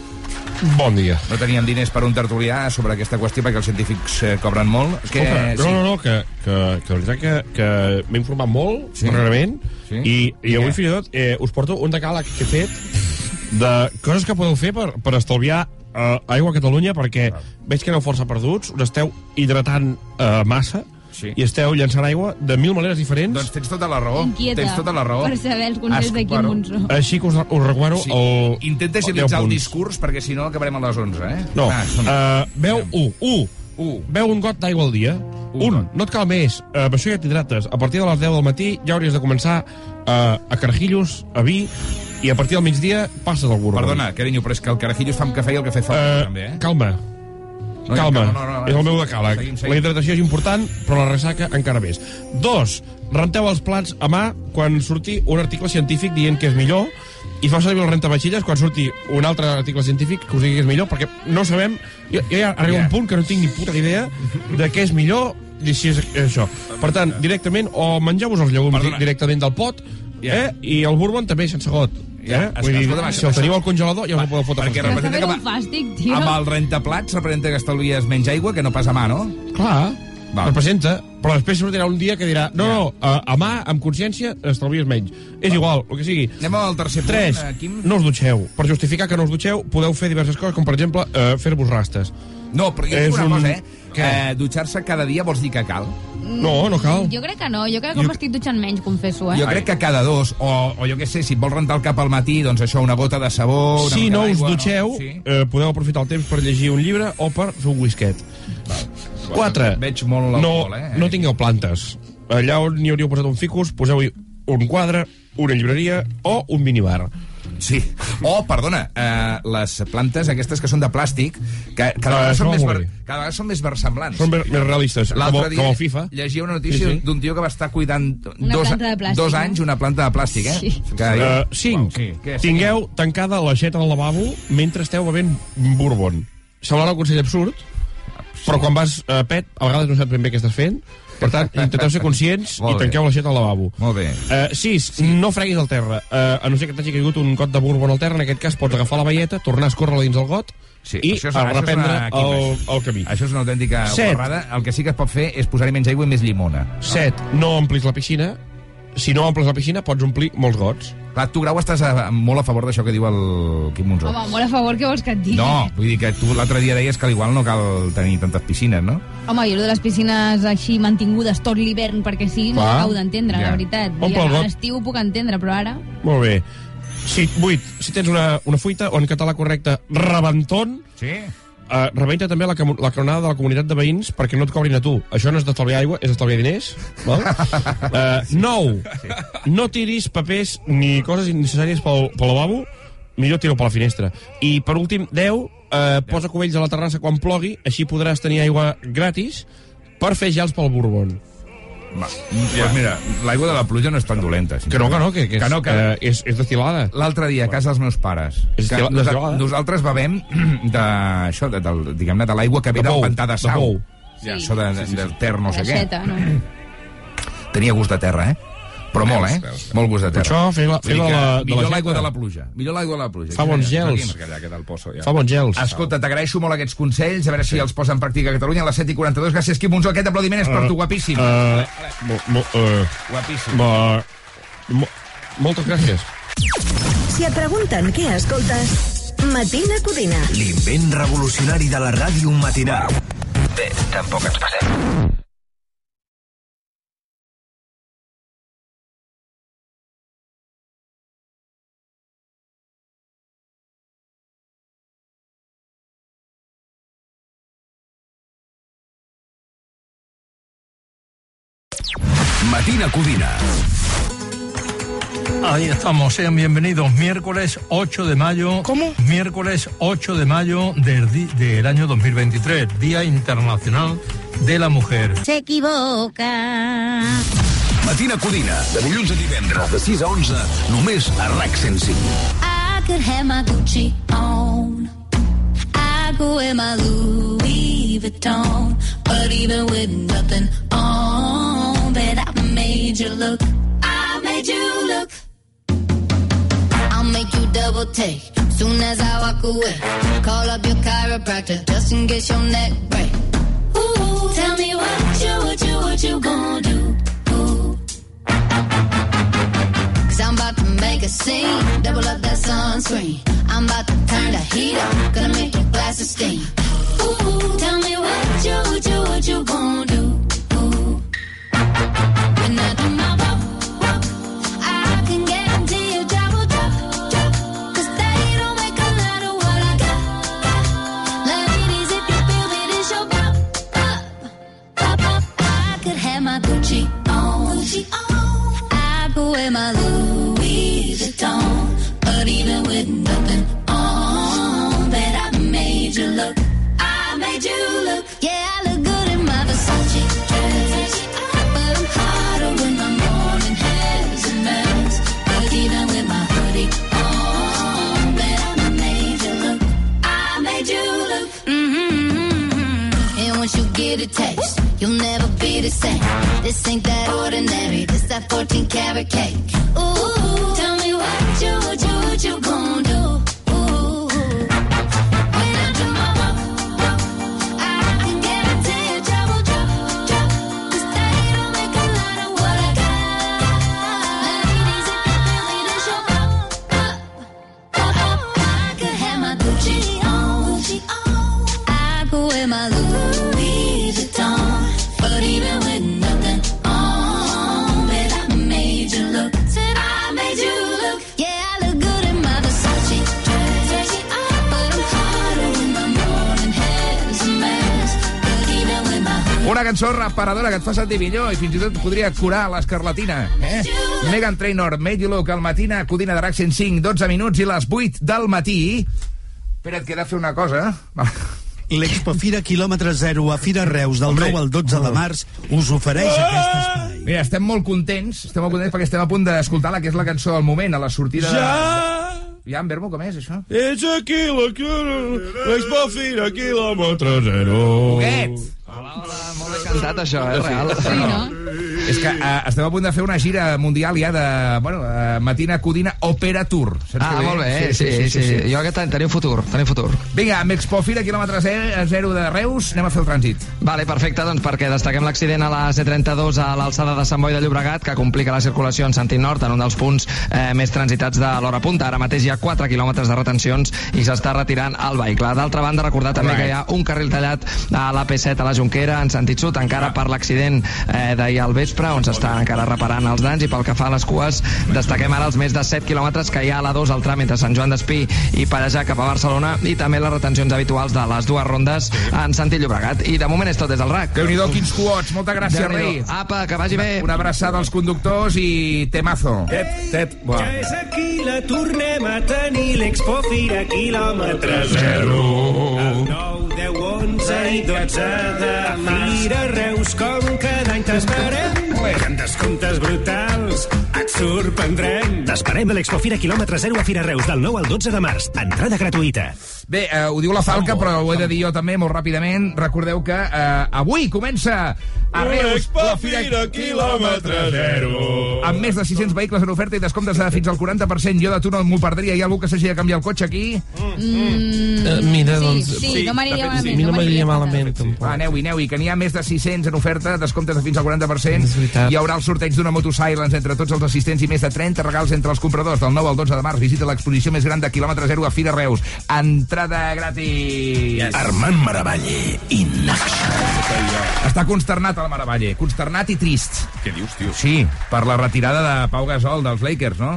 Bon dia. No teníem diners per un tertulià sobre aquesta qüestió perquè els científics eh, cobren molt. Escolta, no, no, no, que, que, que la veritat que, que m'he informat molt, Sí. sí. darrerament, Sí. i, I avui fins i tot eh, us porto un decàleg que he fet de coses que podeu fer per, per estalviar eh, aigua a Catalunya, perquè veig que aneu força perduts, us esteu hidratant eh, massa, Sí. i esteu llançant aigua de mil maneres diferents. Doncs tens tota la raó. Inquieta Tens tota la raó. per saber els consells de Quim bueno, Monzó. Així que us, us recomano Sí. el... Intenta el agilitzar 10 el punts. discurs perquè si no acabarem a les 11, eh? No, Va, som-hi. uh, beu un, un. Un. Beu un got d'aigua al dia. Un Un, no et cal més. Uh, amb això ja t'hidrates. A partir de les 10 del matí ja hauries de començar uh, a carajillos, a vi, i a partir del migdia passes al burro. Perdona, carinyo, però és que el carajillo es fa amb cafè i el cafè fa Uh, també, eh? Calma. No, calma, no, no, no, no, és el meu decàleg. seguim, seguim. La hidratació és important, però la ressaca encara més. Dos, renteu els plats a mà quan surti un article científic dient que és millor i feu servir el rentabatxilles quan surti un altre article científic que us digui que és millor, perquè no sabem... Jo, jo ja arribo a un punt que no tinc ni puta idea de què és millor i si és això. Per tant, directament, o mengeu-vos els llegums Perdona. directament del pot, eh? i el bourbon també sense got. Ja, eh? Vull dir, escolta'm, si això- el teniu al congelador ja us el podeu fotre perquè representa que fàstic, tio. Amb el rentaplats representa que estalvies menys aigua que no pas a mà, no? Clar, Va. representa, però després sortirà un dia que dirà no, no, a, a mà, amb consciència, estalvies menys. És igual, el que sigui. Anem al tercer punt, 3. eh, Quim? No us dutxeu. Per justificar que no us dutxeu, podeu fer diverses coses, com per exemple eh, fer-vos rastes. No, però jo És una un- cosa, eh? Eh Dutxar-se cada dia vols dir que cal? No, no cal. Jo crec que no, jo crec que Jo- m'estic dutxant menys, confesso, eh? Jo crec que cada dos, o, o jo què sé, si et vols rentar el cap al matí, doncs això, una gota de sabó... Una Si no us dutxeu, No? Sí. eh, podeu aprofitar el temps per llegir un llibre o per fer un whisket. 4. Veig molt No, l'alcohol, eh? no tingueu plantes. Allà on hi hauríeu posat un ficus, poseu-hi un quadre, una llibreria o un minibar. Sí. O, perdona, eh, les plantes aquestes que són de plàstic, que cada Ah, vegada, són més, ver, cada vegada són més versemblants. Són més més realistes, com, dia com el FIFA. llegia una notícia Sí, sí. d'un tio que va estar cuidant dos, plàstic, dos anys una planta de plàstic, eh? Sí. Que, Uh, 5. Sí? Tingueu tancada l'aixeta del lavabo mentre esteu bevent bourbon. Semblarà un consell absurd, però quan vas a pet, a vegades no saps ben bé què estàs fent. Per tant, intenteu ser conscients i tanqueu l'aixeta al lavabo. Molt bé. 6. Uh, no freguis al terra. Uh, a no ser que t'hagi caigut un got de bourbon al terra, en aquest cas pots agafar la veieta, tornar a escórrer-la dins el got Sí, i això és- a això és reprendre una- el, el camí. Això és una autèntica Set. borrada. El que sí que es pot fer és posar-hi menys aigua i més llimona. 7. No omplis la piscina. Si no omples la piscina, pots omplir molts gots. Clar, tu, Grau, estàs a, molt a favor d'això que diu el Quim Monzó. Home, molt a favor, què vols que et digui? No, vull dir que tu l'altre dia deies que igual no cal tenir tantes piscines, no? Home, jo de les piscines així mantingudes tot l'hivern perquè sí, no acabo d'entendre, Ja. la veritat. Omple el a got. l'estiu ho puc entendre, però ara... Molt bé. Si, 8. Si tens una, una fuita, o en català correcte, rebentón, Sí. Uh, rebenta també la, la cronada de la comunitat de veïns perquè no et cobrin a tu. Això no és d'estalviar aigua, és d'estalviar diners. Val? Uh, 9. No tiris papers ni coses innecessàries pel, pel lavabo, millor tiro per la finestra. I, per últim, 10. Uh, posa cubells a la terrassa quan plogui, així podràs tenir aigua gratis per fer gels pel Bourbon. Va. Pues mira, l'aigua de la pluja no és tan dolenta. Que no, que no, que, que, és, Que no, que- eh, és, és destilada. L'altre dia, a casa dels meus pares, És que destilada. nosaltres bevem de, això, de, del, diguem-ne, de l'aigua que ve De del pantà de de sau. pou. Ja, Sí. això de, de, del ter no sé què. No? Tenia gust de terra, eh? Però molt, eh? veus, veus. Molt gust de terra. Això, de la- de Millor l'aigua de la pluja. Millor l'aigua de la pluja. Fa bons gels. Fa bons gels. Escolta, t'agraeixo molt aquests consells, a veure si els posa en pràctica a Catalunya a les 7 i 42. Gràcies, Quim Monzó. Aquest aplaudiment és per tu, guapíssim. Uh, mo, uh, Guapíssim. mo, moltes gràcies. Si et pregunten què escoltes, Matina Codina. L'invent revolucionari de la ràdio matinal. Bé, tampoc ens passem. Matina Codina. Ahí estamos, sean bienvenidos. Miércoles 8 de mayo. ¿Cómo? Miércoles 8 de mayo del, del año 2023, Día Internacional de la Mujer. Se equivoca. Matina Codina, de dilluns a divendres, de 6 a 11, només a RAC 105. I could have my Gucci on. I could wear my Louis Vuitton. But even with nothing on, made you look. I made you look. I'll make you double take. Soon as I walk away, call up your chiropractor just in case your neck break. Ooh, tell me what you, what you, what you gonna do? Ooh. Cause I'm about to make a scene. Double up that sunscreen. I'm about to turn the heat up. Gonna make your glasses steam. Ooh, tell me what you, what you, what you gonna do? The same. This ain't that ordinary. This that 14 karat cake. Ooh, tell me what you, what you, what you gonna cançó reparadora que et fa sentir millor i fins i tot podria curar l'escarlatina. Eh? Megan Trainor, Made You Look, al matina, Codina de RAC 105, 12 minuts i les 8 del matí. Espera, et queda fer una cosa. L'Expo Fira quilòmetre zero a Fira Reus del 9 al 12 de març us ofereix aquest espai. Mira, estem molt contents, estem molt contents perquè estem a punt d'escoltar la que és la cançó del moment, a la sortida de... Ja! Ja, en Verbo, com és, això? Ets aquí, la l'Expo Fira, quilòmetre zero. Poquet! Molt ben cantat, això, eh, real. Sí, no? És que uh, estem a punt de fer una gira mundial ja de, bueno, uh, Matina Codina Opera Tour. Saps Ah, molt bé, sí, sí, sí, sí. Jo aquest any teniu futur, teniu futur. Vinga, amb Expo Fira, quilòmetre 0 de Reus, anem a fer el trànsit. Vale, perfecte, doncs perquè destaquem l'accident a la C32 a l'alçada de Sant Boi de Llobregat, que complica la circulació en sentit nord en un dels punts eh, més transitats de l'hora punta. Ara mateix hi ha 4 quilòmetres de retencions i s'està retirant el vehicle. D'altra banda, recordar també Right. que hi ha un carril tallat a l'AP7 a la Jonquera en sentit sud, encara per l'accident eh, d'ahir al vespre, on s'està encara reparant els danys, i pel que fa a les cues, destaquem ara els més de 7 quilòmetres que hi ha a la 2 al tram entre Sant Joan d'Espí i Parejar cap a Barcelona, i també les retencions habituals de les dues rondes en sentit Llobregat. I de moment és tot des del RAC. Déu-n'hi-do, quins cuots. Moltes gràcies, rei. Apa, que vagi bé. Una abraçada als conductors i temazo. Tet, tet. Buah. Ja és aquí, la tornem a tenir, l'Expo Fira quilòmetre zero. El 9, 10, 11 i 12 de Fira Reus, com I amb descomptes brutals sorprendrem. T'esperem a l'Expo Fira quilòmetre 0 a Fira Reus del 9 al 12 de març. Entrada gratuïta. Bé, eh, ho diu la Falca, però ho he de dir jo també molt ràpidament. Recordeu que eh, avui comença a Reus la Fira quilòmetre zero. amb més de 600 vehicles en oferta i descomptes de fins al 40%. Jo de tu no m'ho perdria. Hi ha algú que s'hagi de canviar el cotxe aquí? Mm, Eh, mira, sí, doncs... sí, no m'aniria malament, A mi no no m'aniria m'aniria malament, tampoc. Va, aneu-hi, aneu-hi, que n'hi ha més de 600 en oferta, descomptes de fins al 40%. És veritat. Hi haurà el sorteig d'una moto Silence entre tots els assistents i més de 30 regals entre els compradors. Del 9 al 12 de març visita l'exposició més gran de quilòmetre zero a Fira Reus. Entrada gratis. Yes. Armand Maravalle, in action. Està consternat el Maravalle, consternat i trist. Què dius, tio? Sí, per la retirada de Pau Gasol dels Lakers, no?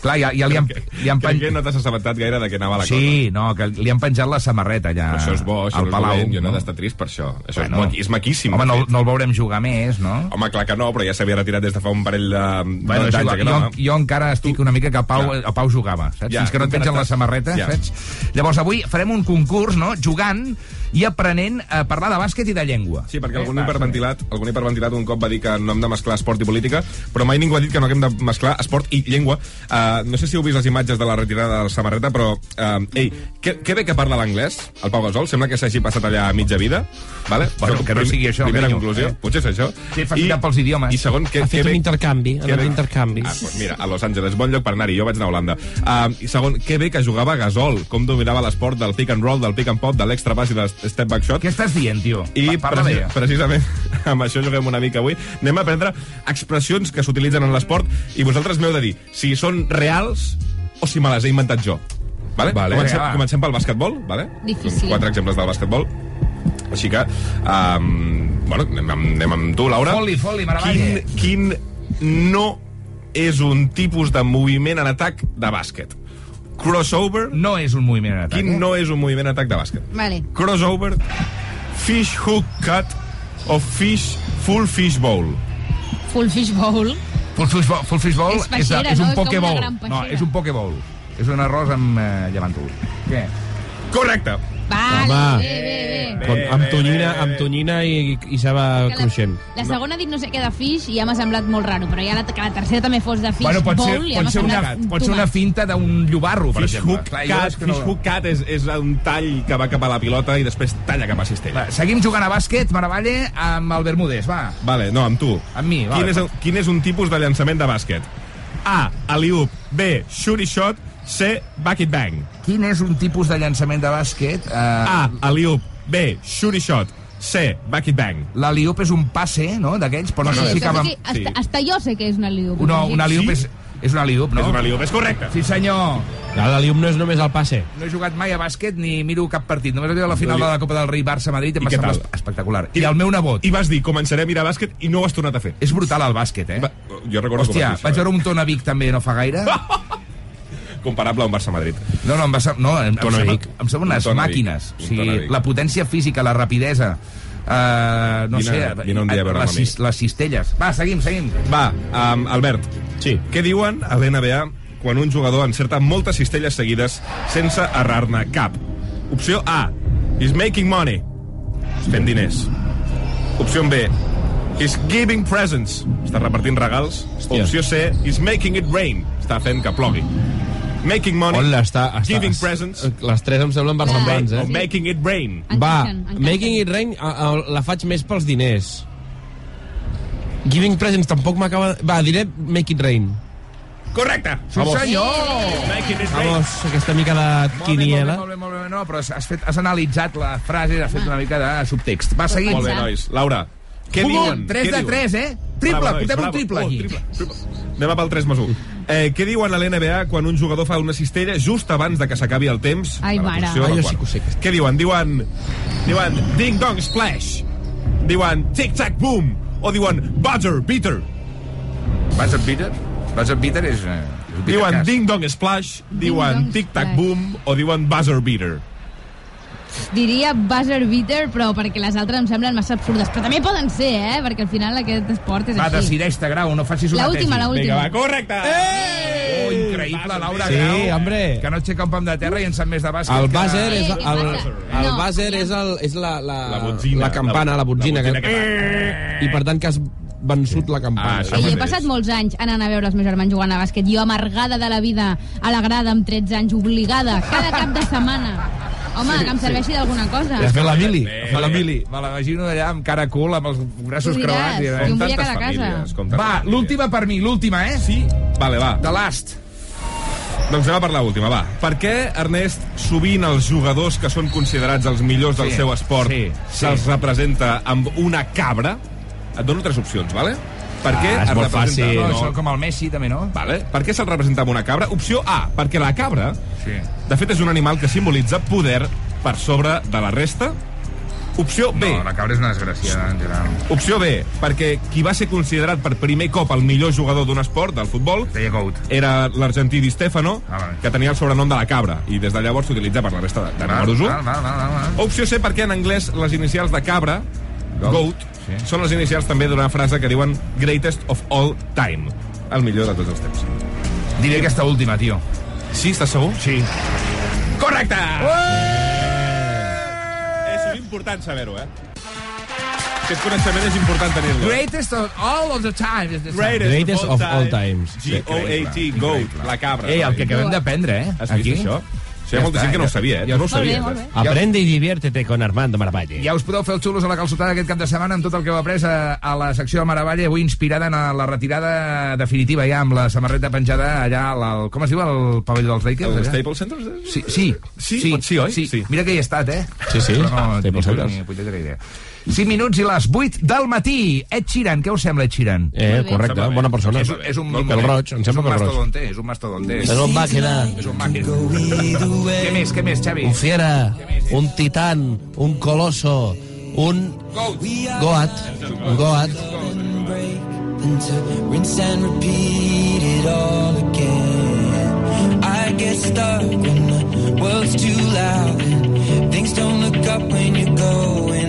Clar, ja, ja li han, li han que no t'has assabentat gaire de què anava la cosa. Sí, no, que li han penjat la samarreta allà Però això és bo, això al és Palau. jo no he no? d'estar trist per això. Això Bueno. bueno, és, maquíssim. Home, no, no el veurem jugar més, no? Home, clar que no, però ja s'havia retirat des de fa un parell de, Bueno, jugar, que no, jo, jo encara estic una mica que el Pau, Clar. el Pau jugava, saps? Ja, Fins que no et tu pengen la estàs- samarreta, ja. saps? Llavors, avui farem un concurs, no?, jugant i aprenent a parlar de bàsquet i de llengua. Sí, perquè algun hiperventilat, algun hiperventilat un cop va dir que no hem de mesclar esport i política, però mai ningú ha dit que no haguem de mesclar esport i llengua. Uh, no sé si heu vist les imatges de la retirada de la samarreta, però, uh, ei, que, que bé que parla l'anglès, el Pau Gasol, sembla que s'hagi passat allà a mitja vida, vale? Bueno, que no sigui això, Primera conclusió, eh? potser és això. Té facilitat pels idiomes. I segon, que, Ha fet que un bé, intercanvi, ha bé- d'intercanvi. Ah, doncs mira, a Los Angeles, bon lloc per anar-hi, jo vaig anar a Holanda. Uh, I segon, que bé que jugava Gasol, com dominava l'esport del pick and roll, del pick and pop, de l'extra pass i del step back shot. Què estàs dient, tio? I Pa- parla bé. precisament amb això juguem una mica avui. Anem a aprendre expressions que s'utilitzen en l'esport i vosaltres m'heu de dir si són reals o si me les he inventat jo. Vale? Vale, comencem, va. comencem pel bàsquetbol, vale? Difícil. Quatre exemples del bàsquetbol. Així que, um, bueno, anem, amb- anem amb tu, Laura. Foli, foli. Quin, quin no és un tipus de moviment en atac de bàsquet? Crossover? No és un moviment en atac. Quin eh? no és un moviment en atac de bàsquet? Vale. crossover, fish hook cut o fish full fish bowl. Full fish bowl. Full fish bowl, full fish bowl És peixera, és, és no? un pokeball. una gran no, és un pokeball. És un arròs amb eh, llavàntol. Què? Correcte. Vale, Home. bé, bé, bé. Con, amb tonyina, amb tonyina i, i ceba la- cruixent. La segona ha dit no sé què de fish i ja m'ha semblat molt raro, però ja la, que la tercera també fos de fish Bueno, pot ser, bowl ja pot m'ha ser, una, semblat pot ser una finta d'un llobarro, per Fish exemple. hook Clar, jo cut, és que no- fish hook cut és, és un tall que va cap a la pilota i després talla cap a cistella. Va, seguim jugant a bàsquet, Maravalle, amb el Bermúdez, va. Vale, no, amb tu. Amb mi, va. Quin és, el, quin és un tipus de llançament de bàsquet? A. Alley-oop. B. Shooty shot. C. Back it bang. Quin és un tipus de llançament de bàsquet? Uh, A. Alley-oop. B. Shooty shot. C. Back it bang. L'aliup és un passe, no?, d'aquells, però no sé si Però acaba... sí, hasta, hasta jo sé que és una liu. No, un aliup Sí? és, és un aliup, no? És un alley-oop, és correcte. Sí, senyor. Ja, L'alium no és només el passe. No he jugat mai a bàsquet ni miro cap partit. Només he vist la final de la Copa del Rei Barça-Madrid i em I va semblar espectacular. I el meu nebot. I vas dir, començaré a mirar bàsquet i no ho has tornat a fer. És brutal el bàsquet, eh? Va, jo recordo Hòstia, com vaig veure un Tona Vic també no fa gaire. Comparable a un Barça-Madrid. No, no, em, va, no, em, em, sembla, em semblen unes Un màquines. Un O sigui, la potència física, la rapidesa, eh, no Vine- sé, vine un dia a veure'l les, cis- les cistelles. Va, seguim, seguim. Va, um, Albert. Sí. Què diuen a l'NBA quan un jugador encerta moltes cistelles seguides sense errar-ne cap? Opció A. He's making money. Fent diners. Opció B. He's giving presents. Està repartint regals. Hòstia. Opció C. He's making it rain. Està fent que plogui. Making money. Hola, està, està, Giving presents. Les tres em semblen versemblants, O eh? making it rain. Va, Encaixen. Making It Rain a, a, la faig més pels diners. Giving Presents tampoc m'acaba... Va, diré Make It Rain. Correcte. Sí, Vamos. senyor! Making it rain. Vamos, aquesta mica de Molt bé, quiniela. molt bé, molt bé, molt bé, no, però has, fet, has analitzat la frase, has fet una mica de subtext. Va, seguim. Molt bé, nois. Laura, què Pum, diuen? 3 Què de diuen? 3, eh? Triple, Bravo, nois, fotem un bravo. triple Oh, aquí. triple, triple. Anem a pel 3 més 1. Eh, què diuen a l'NBA quan un jugador fa una cistella just abans de que s'acabi el temps? Ai, mare. Ai, del jo sí que ho sé. Què diuen? Diuen, diuen ding dong splash. Diuen tic tac boom. O diuen buzzer beater. Buzzer beater? Buzzer beater és... Eh, Diuen pitacàs. ding dong splash. Diuen dong tic tac splash. boom. O diuen buzzer beater. Diria buzzer beater, però perquè les altres em semblen massa absurdes. Però també poden ser, eh? Perquè al final aquest esport és Va, així. decideix-te, Grau, no facis una La última, tesi. la última. Vinga, va, correcte! Oh, increïble, Laura Sí, Grau. hombre. Que no aixeca un pam de terra i en sap més de bàsquet. El que- buzzer és, Eh, el, què passa? el No, buzzer aviam. és, el, és la, la, La botzina. la campana, la botzina. La botzina que... I per tant que has vençut la campana. Ah, Ei, he passat molts anys anant a veure els meus germans jugant a bàsquet. Jo amargada de la vida a la grada amb 13 anys, obligada, cada cap de setmana. Home, que em serveixi d'alguna cosa. A fer la mili. Fer la mili. Me l'imagino allà amb cara cul, amb els braços Tu diràs, creuats. I, jo em vull tantes quedar a casa. Va, l'última per mi, l'última, eh? Sí? Vale, va. The last. Doncs anem a per l'última, va. Per què, Ernest, sovint els jugadors que són considerats els millors del Sí, seu esport sí, sí. se'ls representa amb una cabra? Et dono tres opcions, vale? Per què Ah, és es molt representa... fàcil. No, No, això com el Messi, també, no? Vale. Per què se'l representa amb una cabra? Opció A, perquè la cabra, Sí. de fet, és un animal que simbolitza poder per sobre de la resta. Opció B. No, la cabra és una desgràcia, en general. Opció B, perquè qui va ser considerat per primer cop el millor jugador d'un esport, del futbol, Deia Goat. era l'argentí Di Stefano, Ah, vale. que tenia el sobrenom de la cabra, i des de llavors s'utilitza per la resta de, de números 1. Val, val, val, val, val. Opció C, perquè en anglès les inicials de cabra, Goat, goat, sí. són les inicials també d'una frase que diuen greatest of all time, el millor de tots els temps. Diré aquesta última, tio. Sí, estàs segur? Sí. Correcte! És important saber-ho, eh? Aquest coneixement és important tenir-lo. Greatest of all of the time. is the Greatest, Greatest of all times. G-O-A-T, goat, la cabra. Ei, el que acabem d'aprendre, eh? Has vist això? Sí, hi ha molta gent que no ho sabia, eh? Tu no ho sabies, eh? Aprende y diviértete con Armando Maravalle. Ja us podeu fer els xulos a la calçotada aquest cap de setmana amb tot el que heu après a, a la secció de Maravalle, avui inspirada en la retirada definitiva ja amb la samarreta penjada allà al, al com es diu, el pavelló dels Lakers? El allà? Staples Center? Sí, sí. Sí, pot ser, oi? Sí. Sí. Mira que hi he estat, eh? Sí, sí, Però no, Staples ni, Center. ni punyetera idea. 5 minuts i les 8 del matí. Ed Sheeran, què us sembla, Ed Sheeran? Eh, correcte, bona persona. És, és un Pel roig, em és sembla un pel roig. mastodonte, és un mastodonte. És un màquina. És un màquina. què més, què més, Xavi? Un fiera, un titán, un coloso, un goat, un goat. Rinse and repeat it all again. I get stuck when the world's too loud things don't look up when you're going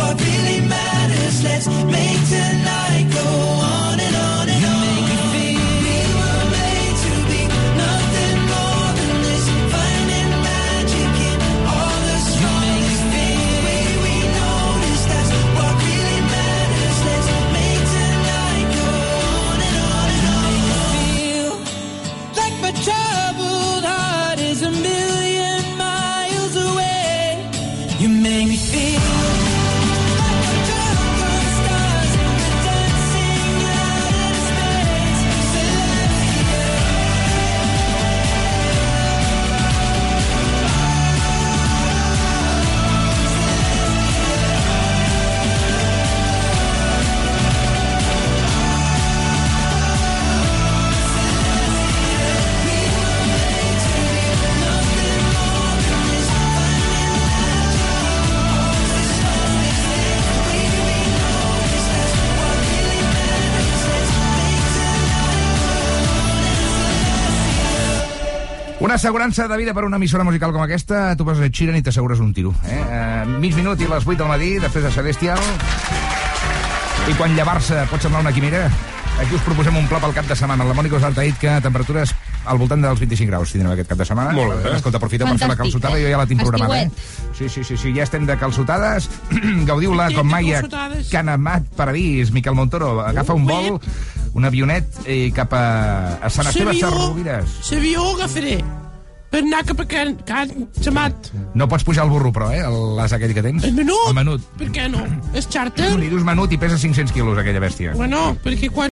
what really matters. Let's make tonight assegurança de vida per una emissora musical com aquesta, tu poses Ed Sheeran i t'assegures un tiro. Eh? Uh, mig minut i a les 8 del matí, després de Celestial. I quan llevar-se pot semblar una quimera, aquí us proposem un pla pel cap de setmana. La Mònica us ha dit que temperatures al voltant dels 25 graus tindrem aquest cap de setmana. Molt bé. Escolta, aprofiteu per fer la calçotada, eh? jo ja la tinc programada. Eh? Sí, sí, sí, sí, ja estem de calçotades. Gaudiu-la com mai a Canamat Paradís. Miquel Montoro agafa un vol un avionet eh, cap a, a Sant Esteve Sarrovires. L'avió agafaré per anar cap a Can, Can Samat. No pots pujar al burro, però, eh? el- L'as aquell que tens. El menut? El menut. Per què no? És xàrter? Li dius menut i pesa 500 quilos, aquella bèstia. Bueno, perquè quan